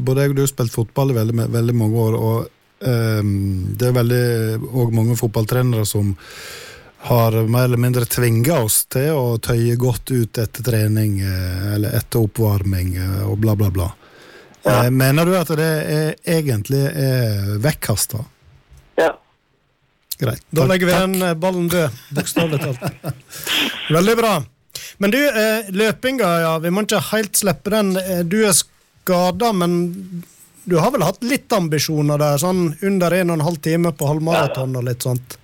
både jeg og du spilt fotball i veldig, veldig mange år. og um, Det er veldig og mange fotballtrenere som har mer eller mindre tvinga oss til å tøye godt ut etter trening eh, eller etter oppvarming eh, og bla, bla, bla. Ja. Eh, mener du at det er, egentlig er vekkasta? Greit. Da legger vi den eh, ballen død, bokstavelig talt. Veldig bra. Men du, eh, løpinga, ja, vi må ikke helt slippe den. Du er skada, men du har vel hatt litt ambisjoner der? Sånn under 1 12 time på halvmaraton og litt sånt?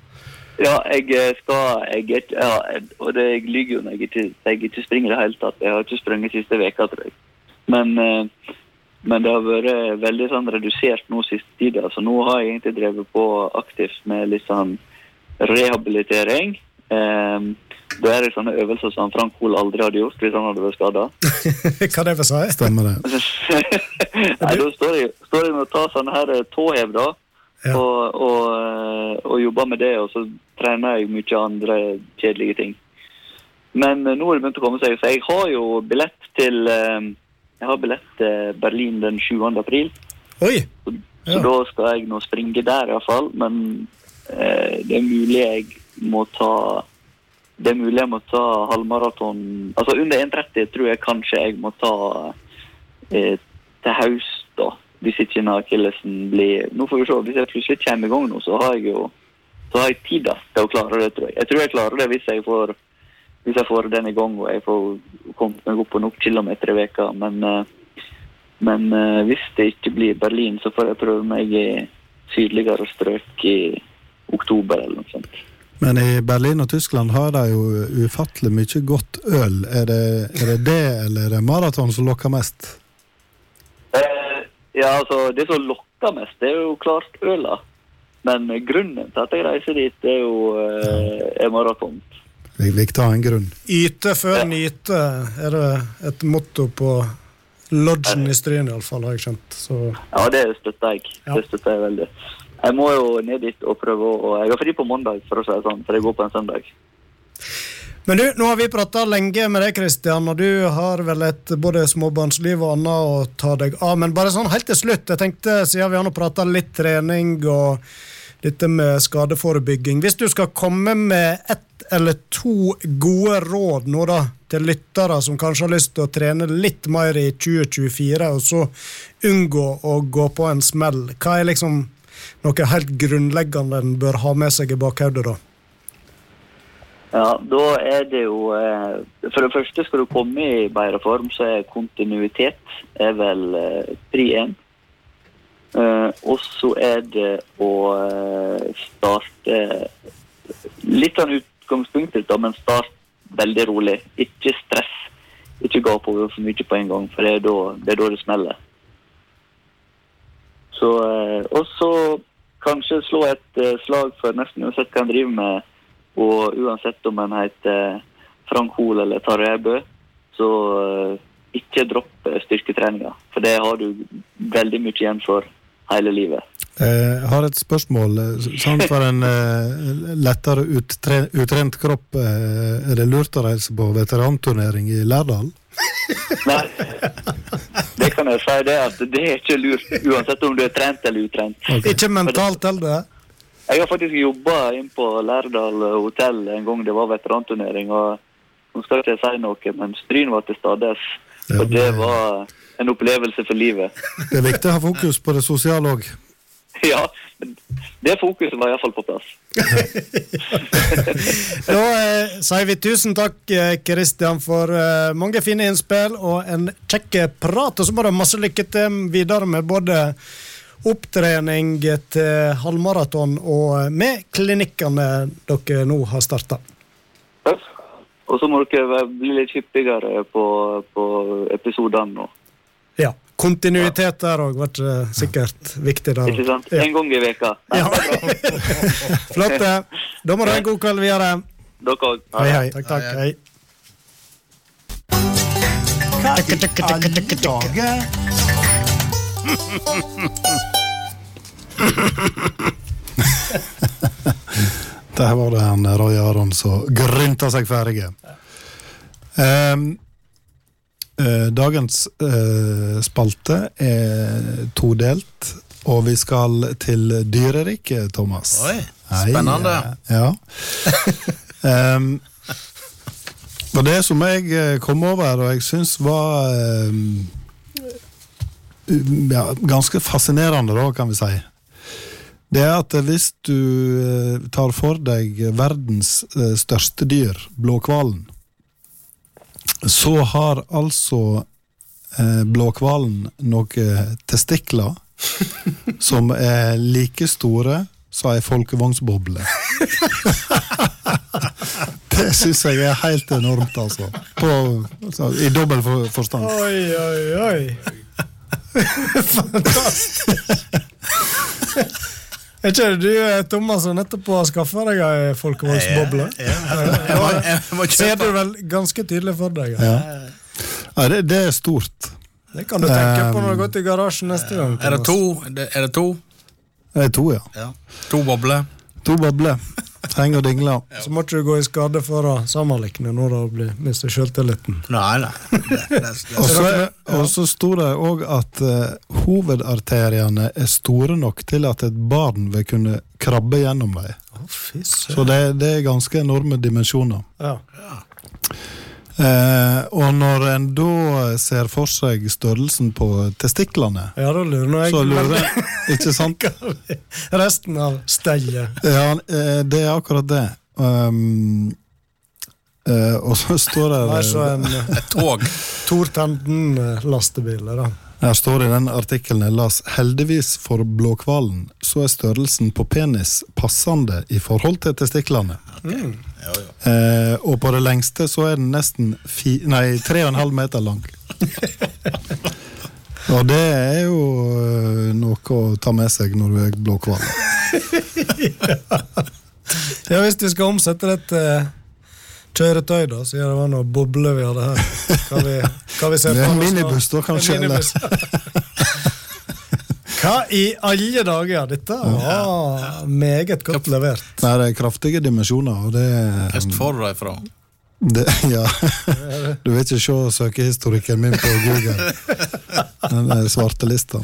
Ja, jeg skal jeg, ja, Og det, jeg lyver jo når jeg ikke, jeg ikke springer i det hele tatt. Jeg har ikke sprunget siste veka, tror jeg. Men eh, men det har vært veldig sånn redusert nå siste tid. Så nå har jeg egentlig drevet på aktivt med litt sånn rehabilitering. Um, da er det sånne øvelser som Frank Hoel aldri hadde gjort hvis han hadde vært skada. Hva det for si? Stemmer det. Nei, da står jeg, står jeg med å ta sånne her eh, tåhev, da. Ja. Og, og, eh, og jobber med det, og så trener jeg mye andre kjedelige ting. Men eh, nå er det begynt å komme seg, så jeg har jo billett til um, jeg har billett til Berlin den 7. april. Oi! Så, ja. så da skal jeg nå springe der, iallfall. Men eh, det er mulig jeg må ta Det er mulig jeg må ta halvmaraton Altså under 1,30 tror jeg kanskje jeg må ta eh, til høst, da. Hvis ikke akillesen blir Nå får vi se. Hvis jeg plutselig kommer i gang nå, så har jeg jo så har jeg tid til å klare det, tror jeg. Jeg tror jeg klarer det hvis jeg får hvis jeg får den i gang og jeg får kommet meg opp på nok kilometer i veka. Men, eh, men eh, hvis det ikke blir Berlin, så får jeg prøve meg i sydligere strøk i oktober eller noe sånt. Men i Berlin og Tyskland har de jo ufattelig mye godt øl. Er det er det, det, eller er det maraton som lokker mest? Eh, ja, altså Det som lokker mest, det er jo klart øla. Men grunnen til at jeg reiser dit, det er jo eh, er maraton. Viktig å ha en grunn. Yte før ja. nyte er det et motto på lodgen i Stryn, iallfall, har jeg skjønt. Så. Ja, det støtter jeg. Ja. Det støtter jeg veldig. Jeg må jo ned dit og prøve å Jeg har fri på mandag, for å si det sånn, for jeg går på en søndag. Men du, nå har vi prata lenge med deg, Kristian, og du har vel et både småbarnsliv og annet å ta deg av. Men bare sånn helt til slutt, jeg tenkte, siden vi har nå prata litt trening og dette med skadeforebygging Hvis du skal komme med ett eller to gode råd nå da, til lyttere som kanskje har lyst til å trene litt mer i 2024, og så unngå å gå på en smell, hva er liksom noe helt grunnleggende en bør ha med seg i bakhodet da? Ja, da er det jo eh, For det første, skal du komme i bedre form, så er kontinuitet er vel eh, pri én. Eh, og så er det å eh, starte Litt av utgangspunktet, da, men start veldig rolig. Ikke stress. Ikke gap over for mye på en gang, for det er da det, er da det smeller. Så, eh, og så kanskje slå et slag for nesten uansett hva en driver med. Og uansett om en heter Frank Hoel eller Tarjei Bø, så ikke dropp styrketreninga. For det har du veldig mye igjen for hele livet. Jeg har et spørsmål. Sånn for en eh, lettere uttre, utrent kropp, eh, er det lurt å reise på veteranturnering i Lærdal? Nei, det kan jeg si det at det er ikke lurt, uansett om du er trent eller utrent. Ikke mentalt heller? Jeg har faktisk jobba inn på Lærdal hotell en gang det var veteranturnering. og Nå skal jeg ikke si noe, men Stryn var til stades. Ja, Og det var en opplevelse for livet. Det er viktig å ha fokus på det sosiale òg. Ja, det fokuset var iallfall på plass. Da eh, sier vi tusen takk, eh, Kristian, for eh, mange fine innspill og en kjekk prat. Og så må du ha masse lykke til videre med både opptrening til halvmaraton og med klinikkene dere nå har starta. Og så må dere bli litt hyppigere på, på episodene nå. Ja. Kontinuitet der òg vært sikkert viktig der. Ikke sant? Ja. En gang i veka. Nei, Ja. Flott. Da må du ha en god kveld videre. Dere òg. Hei, hei. Takk, takk. Hei. Hva i alle dager? Der var det en Roy Aron som grynta seg ferdige. Ehm, eh, dagens eh, spalte er todelt, og vi skal til dyreriket, Thomas. Oi, spennende. Hei, Ja. Ehm, og det som jeg eh, kom over, og jeg syns var ehm, ja, ganske fascinerende, da, kan vi si. Det er at hvis du eh, tar for deg verdens eh, største dyr, blåhvalen, så har altså eh, blåhvalen noen testikler som er like store som ei folkevognsboble. det syns jeg er helt enormt, altså. På, altså I dobbel for, forstand. Oi, oi, oi. Fantastisk. Er ikke det du, Thomas, som nettopp har skaffa deg ei må, Ser du vel ganske tydelig for deg? Ja. Ja, det, det er stort. Det kan du tenke på når du går til garasjen neste gang. Er det to? Er det to? Det er to, ja. Ja. To bobler? To bobler. Henger og dingle. Så må ikke du gå i skade for å sammenligne når du blir mister sjøltilliten. Nei, nei. Det, det, det, Og så, sto det òg at uh, hovedarteriene er store nok til at et barn vil kunne krabbe gjennom dem. Oh, Så det, det er ganske enorme dimensjoner. Ja. Eh, og når en da ser for seg størrelsen på testiklene, ja, da lurer nå jeg så lurer jeg Ikke sant? resten av stellet. Ja, eh, det er akkurat det. Um, eh, og så står det Det er så en tog. Tortenden-lastebil. da. Her står det i den artikkelen jeg las heldigvis for blåhvalen så er størrelsen på penis passende i forhold til testiklene. Eh, og på det lengste så er den nesten fi, nei, tre og en halv meter lang. og det er jo eh, noe å ta med seg når du er blåhval. Ja, Hvis vi skal omsette dette til kjøretøy, da, siden det var noe boble vi hadde her Kan vi, kan vi se Det er for en minibuss da, kanskje. Hva i alle dager? Dette var meget godt levert. Nei, det er kraftige dimensjoner, og det er Hvor får du det fra? Det, ja. Du vil ikke se søkehistorikken min på Google. Den svartelista.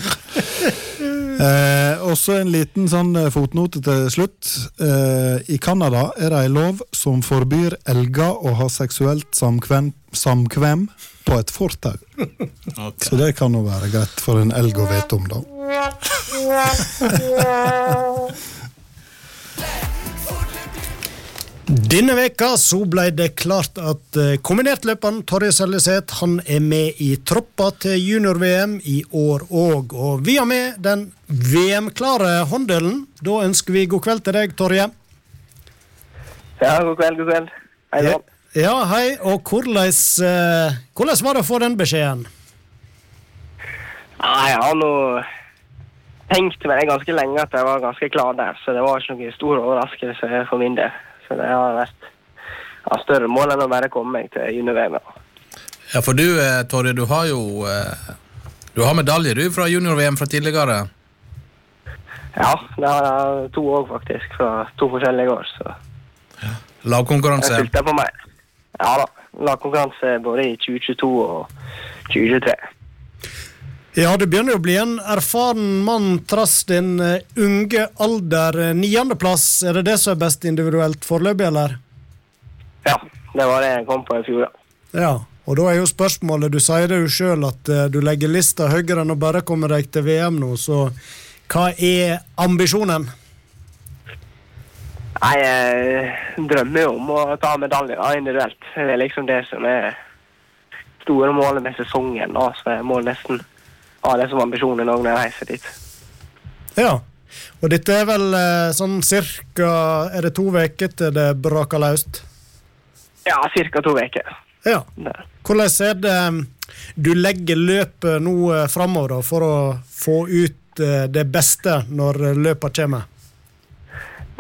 Eh, også en liten sånn eh, fotnote til slutt. Eh, I Canada er det en lov som forbyr elger å ha seksuelt samkvem, samkvem på et fortau. Okay. Så det kan jo være greit for en elg å vite om, da. Denne veka så ble det klart at eh, kombinertløperen Torje Seljeseth han er med i troppa til junior-VM i år òg. Og vi har med den VM-klare hånddelen. Da ønsker vi god kveld til deg, Torje. Ja, god kveld, god kveld. Hei Ja. Ja hei. Og hvordan, eh, hvordan var det å få den beskjeden? Nei, jeg har nå tenkt meg ganske lenge at jeg var ganske klar der, så det var ikke noen stor overraskelse for min del. Så det har vært ja, større mål enn å bare komme meg til junior-VM. ja. For du, eh, Torje, du har jo eh, Du har medalje du fra junior-VM fra tidligere. Ja, det har jeg to òg, faktisk, fra to forskjellige år. Så Ja. Lagkonkurranse. fulgte på meg. Ja da. Lagkonkurranse både i 2022 og 2023. Ja, du begynner jo å bli en erfaren mann trass din eh, unge alder. Eh, Niendeplass, er det det som er best individuelt foreløpig, eller? Ja, det var det jeg kom på i fjor, ja. Ja, og da er jo spørsmålet, du sier det jo sjøl at eh, du legger lista høyere enn å bare komme deg til VM nå, så hva er ambisjonen? Nei, jeg drømmer jo om å ta medaljer da, individuelt. Det er liksom det som er store målet med sesongen. Da, så jeg må nesten ha det som ambisjon når jeg reiser dit. Ja, og dette er vel eh, sånn cirka Er det to uker til det braker løs? Ja, cirka to uker. Ja. Hvordan er det eh, du legger løpet nå eh, framover for å få ut det beste når løpet kommer?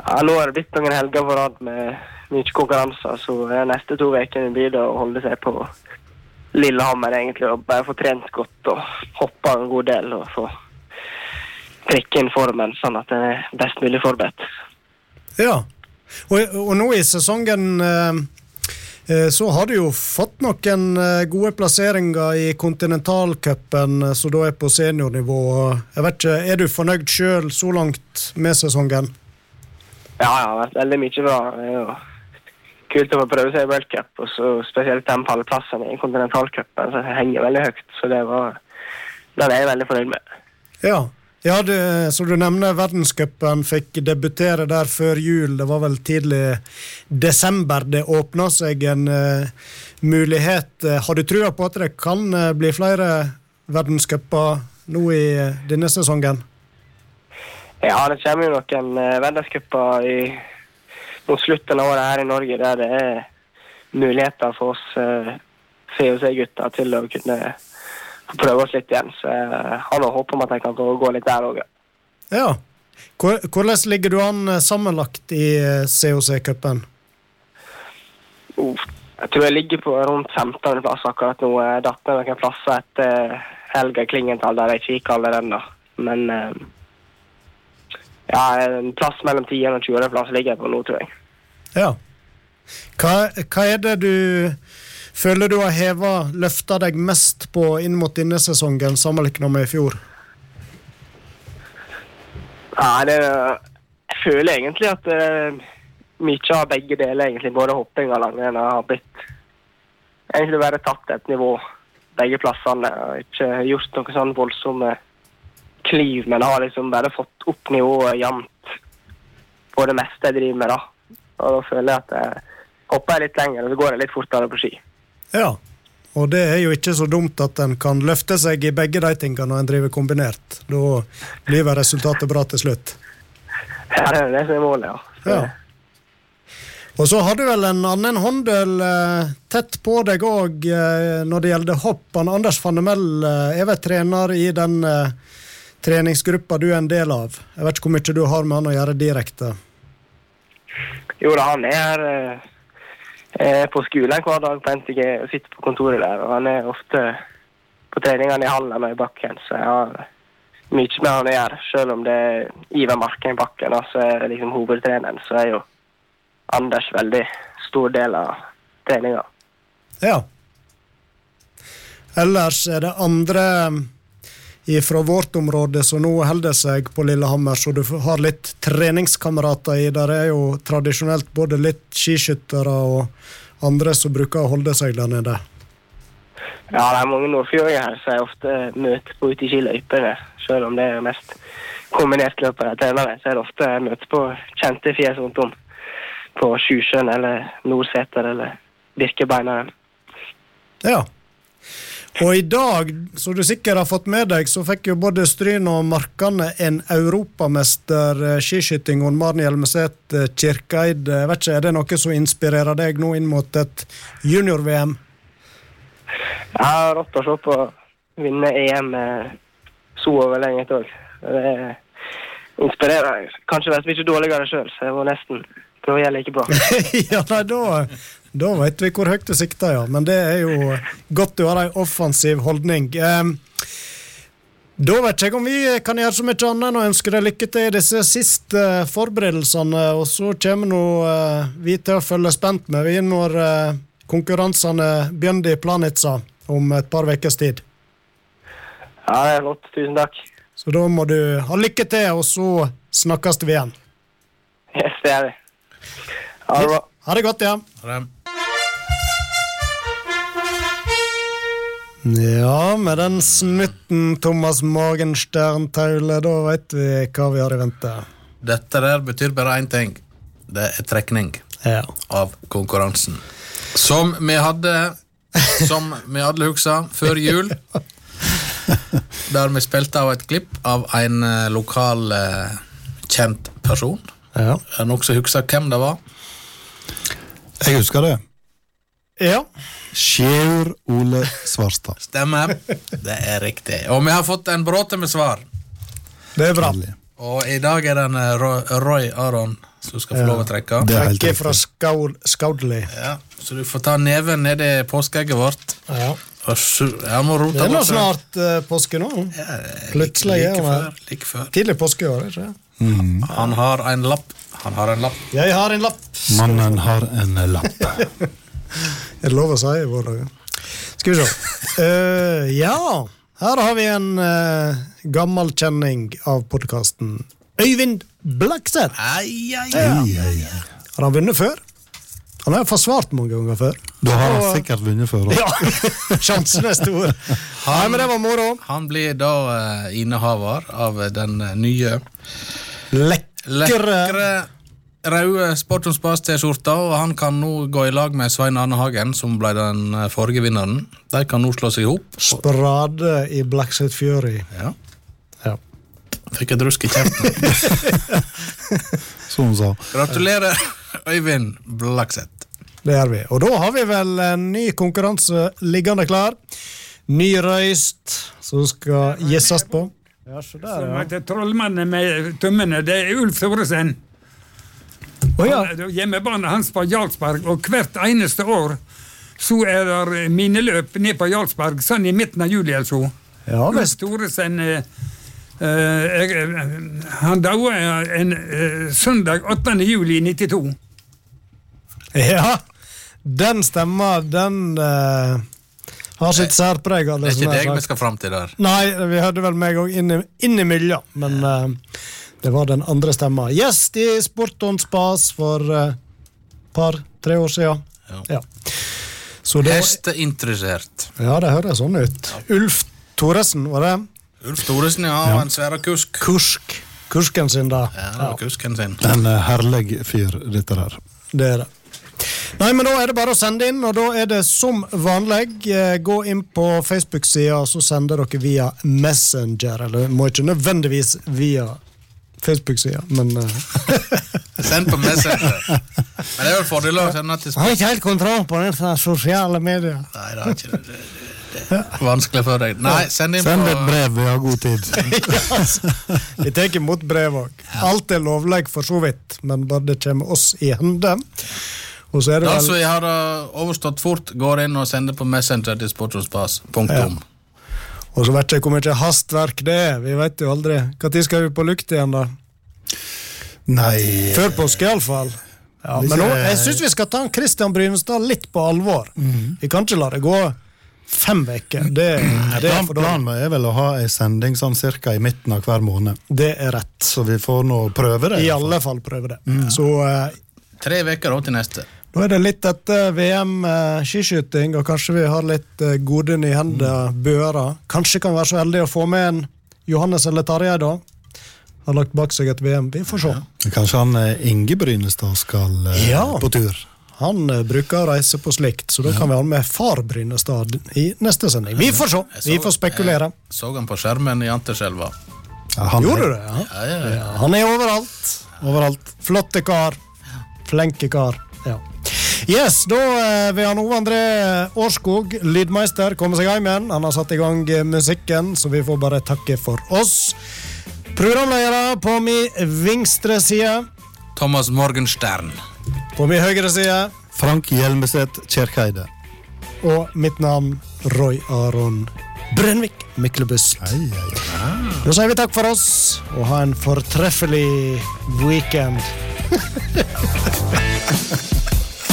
Ja, nå har det blitt noen helger på rad med mye konkurranser, så de neste to ukene blir det å holde seg på Lillehammer egentlig, og bare få trent godt og hoppa en god del og få trikke inn formen sånn at en er best mulig forberedt. Ja. Og, og nå i sesongen eh, eh, så har du jo fått noen eh, gode plasseringer i kontinentalcupen, som da er på seniornivå. Jeg vet ikke, Er du fornøyd sjøl så langt med sesongen? Ja, ja, det vært veldig mye bra. Det er jo kult å få prøve seg i World Cup, og så spesielt den pallplassen i kontinentalcupen, som henger veldig høyt. Så det var Den er jeg veldig fornøyd med. Ja. Ja, du, så du nevner verdenscupen fikk debutere der før jul. Det var vel tidlig desember det åpna seg en uh, mulighet. Har du trua på at det kan uh, bli flere verdenscuper nå i uh, denne sesongen? Ja, det kommer jo noen uh, verdenscuper mot slutten av året her i Norge der det er muligheter for oss uh, COC-gutter til å kunne få prøve oss litt igjen. Så jeg har noe håp om at jeg kan få gå litt der òg. Ja. Hvor- Hvordan ligger du an eh, sammenlagt i eh, COC-cupen? Jeg tror jeg ligger på rundt 15. plass akkurat nå. Jeg datt ned noen plasser etter helga Klingenthal der jeg ikke gikk alle ennå. Men eh, ja, en plass mellom 10. og 20. plass ligger jeg på nå, tror jeg. Ja. Hva, hva er det du føler du har heva, løfta deg mest på inn mot denne sesongen sammenlignet med i fjor? Ja, det, jeg føler egentlig at uh, mye av begge deler, egentlig, både hopping og langrenn, har blitt egentlig bare tatt et nivå begge plassene. og Ikke gjort noe sånn voldsomme kliv, men har liksom bare fått opp nivået jevnt på det meste jeg driver med. da. Og da føler jeg at jeg hopper litt lenger, og så går jeg litt fortere på ski. Ja. Og det er jo ikke så dumt at en kan løfte seg i begge de tingene når en driver kombinert. Da blir vel resultatet bra til slutt. Ja, det er det som er målet, ja. Så, Ja. Og så har du vel en annen håndøl eh, tett på deg òg eh, når det gjelder hopp. Anders Fannemel eh, er vel trener i den eh, treningsgruppa du er en del av. Jeg vet ikke hvor mye du har med han å gjøre direkte. Jo da, han er her eh, eh, på skolen hver dag på NTG og sitter på kontoret der. Og han er ofte på treningene i hallen og i bakken, så jeg har mye med han å gjøre. Selv om det er Ivar Marken i bakken, så er det liksom hovedtreneren, så er jo Anders veldig stor del av treninga. Ja. Ellers er det andre fra vårt område som nå holder seg på Lillehammer, så du har litt treningskamerater i. Der er jo tradisjonelt både litt skiskyttere og andre som bruker å holde seg der nede. Ja, det er mange nordfjordinger her som jeg ofte møter på ute i skiløypene. Selv om det er mest kombinertløpere jeg trener med, så er det ofte jeg møter på kjente fjes rundt om. På Sjusjøen eller Nordseter eller Birkebeineren. Ja. Og i dag, som du sikkert har fått med deg, så fikk jo både Stryn og Markane en europamester eh, skiskyting og Maren Hjelmeset eh, Kirkeid. Vet ikke, Er det noe som inspirerer deg nå inn mot et junior-VM? Jeg har rått å se på å vinne EM så over lenge et år. Det inspirerer. Kanskje vært mye dårligere sjøl, så jeg var nesten Det gjelder ikke bra. ja, nei, da, da vet vi hvor høyt du sikter, ja. Men det er jo godt du har ei offensiv holdning. Eh, da vet jeg om vi kan gjøre så mye annet enn å ønske deg lykke til i disse siste forberedelsene. Og så kommer nå eh, vi til å følge spent med vi når eh, konkurransene begynner i Planica om et par ukers tid. Ja, det er flott. Tusen takk. Så da må du ha lykke til, og så snakkes vi igjen. Yes, det er vi. Ha det bra. Ha det godt, ja. Ha det. Ja, med den snutten Thomas Morgenstern Taule, da vet vi hva vi har i vente. Dette der betyr bare én ting. Det er trekning Ja. av konkurransen. Som vi hadde Som vi alle husker før jul. Der vi spilte av et klipp av en eh, lokal eh, kjent person. Ja. Er det noen som husker hvem det var? Jeg husker det. Ja. Sjeur Ole Svarstad. Stemmer. Det er riktig. Og vi har fått en bråte med svar. Det er bra. Og i dag er det en eh, Roy, Aron som skal få lov å trekke. Det er helt Trekke fra. Skaudli. Ja, så du får ta neven nedi påskeegget vårt. Ja. Og su jeg må rote Det er nå snart uh, påske nå. Ja, Plutselig like, før. Like før. Tidlig påske i år, ikke sant? Han har en lapp. Han har en lapp. Jeg har en lapp. Mannen har en lapp. Er det lov å si i våre dager? Skal vi se. Uh, ja, her har vi en uh, gammel kjenning av podkasten. Øyvind Blakseth. Ja. Har han vunnet før? Han har forsvart mange ganger før. Da har han sikkert vunnet før. da. Ja, Sjansen er stor. Nei, men det var moro. Han blir da eh, innehaver av den nye Lekre lekre røde Sport om spas-T-skjorta, og han kan nå gå i lag med Svein Arne Hagen, som ble den eh, forrige vinneren. De kan nå slå seg i hop. Sprade i Blackset Fury. Ja. Ja. Fikk et rusk i kjeften. Som hun sa. Gratulerer, Øyvind Blakseth. Det gjør vi. Og da har vi vel en ny konkurranse liggende klar. Ny røyst som skal gjesses på. Ja, så der, ja. Trollmannen med tømmene. Det er Ulf Thoresen. Å ja. Hjemmebanen hans på Jarlsberg, og hvert eneste år så er det minneløp ned på Jarlsberg, sånn i midten av juli eller så. Ja visst. Thoresen eh, eh, eh, Han døde en eh, søndag 8. juli 92. Ja, den stemmer. den eh, har sitt særpreg. Det er ikke deg vi skal fram til der. Nei, vi hørte vel meg òg miljøet, men eh, det var den andre stemma. Gjest i Sporton Spas for et par-tre år siden. Ja. Ja. Så det, Hesteinteressert. ja, det høres sånn ut. Ulf Thoresen, var det? Ulf Thoresen, ja, og en svære kusk. Kursk. Kursken sin, da. Ja, det var kusken sin. En eh, herlig fyr, dette der. Det er det. Nei, men Da er det bare å sende inn, og da er det som vanlig. eh, Gå inn på Facebook-sida, så sender dere via Messenger. Eller må ikke nødvendigvis via Facebook-sida, men eh, Send på Messenger. Men det er jo fordel å sende til har ikke helt kontroll på disse sosiale medier. Nei, det er ikke det. det er vanskelig for deg. Nei, send inn Send et brev, vi har god tid. Vi tar imot brev òg. Alt er lovlig for så vidt, men bare det kommer oss i hende. Og så er det Da vel som jeg har overstått fort, går inn og sender på Messenger til Sportsonspass. Punktum. Og så vet jeg hvor mye hastverk det er. Vi vet jo aldri. Når skal vi på lukt igjen, da? Nei Før påske, iallfall. Ja, men nå, jeg syns vi skal ta Christian Brynestad litt på alvor. Vi kan ikke la det gå fem uker. Det, det, er Plan- for. Planen er vel å ha ei sending sånn cirka i midten av hver måned. det er rett. Så vi får nå prøve det. I i alle fall prøve det. Så uh, Tre uker til neste. Nå er det litt etter VM eh, skiskyting, og kanskje vi har litt eh, godene i hendene, børa. Kanskje kan være så heldig å få med en Johannes eller Tarjei, da. Har lagt bak seg et VM. Vi får se. Kanskje han eh, Inge Brynestad skal eh, Ja. på tur. Han eh, bruker å reise på slikt, så da kan vi ha med far Brynestad i neste sending. Vi får se. Vi får spekulere. Jeg så han på skjermen i Anterselva. Ja, han Gjorde du det? Ja. Ja, ja, ja. Ja, han er overalt. Overalt. Flotte kar. Flenke kar. Ja. Yes, da eh, vil han Ove André Årskog, lydmeister, komme seg hjem igjen. Han har satt i gang eh, musikken, så vi får bare takke for oss. Programledere på min vinstre side. Thomas Morgenstern. På min høyre side. Frank Hjelmeset Kjerkeide. Og mitt navn Roy Aron Brennvik Myklebust. Da sier vi takk for oss, og ha en fortreffelig weekend.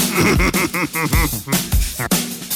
Ha ha ha ha ha!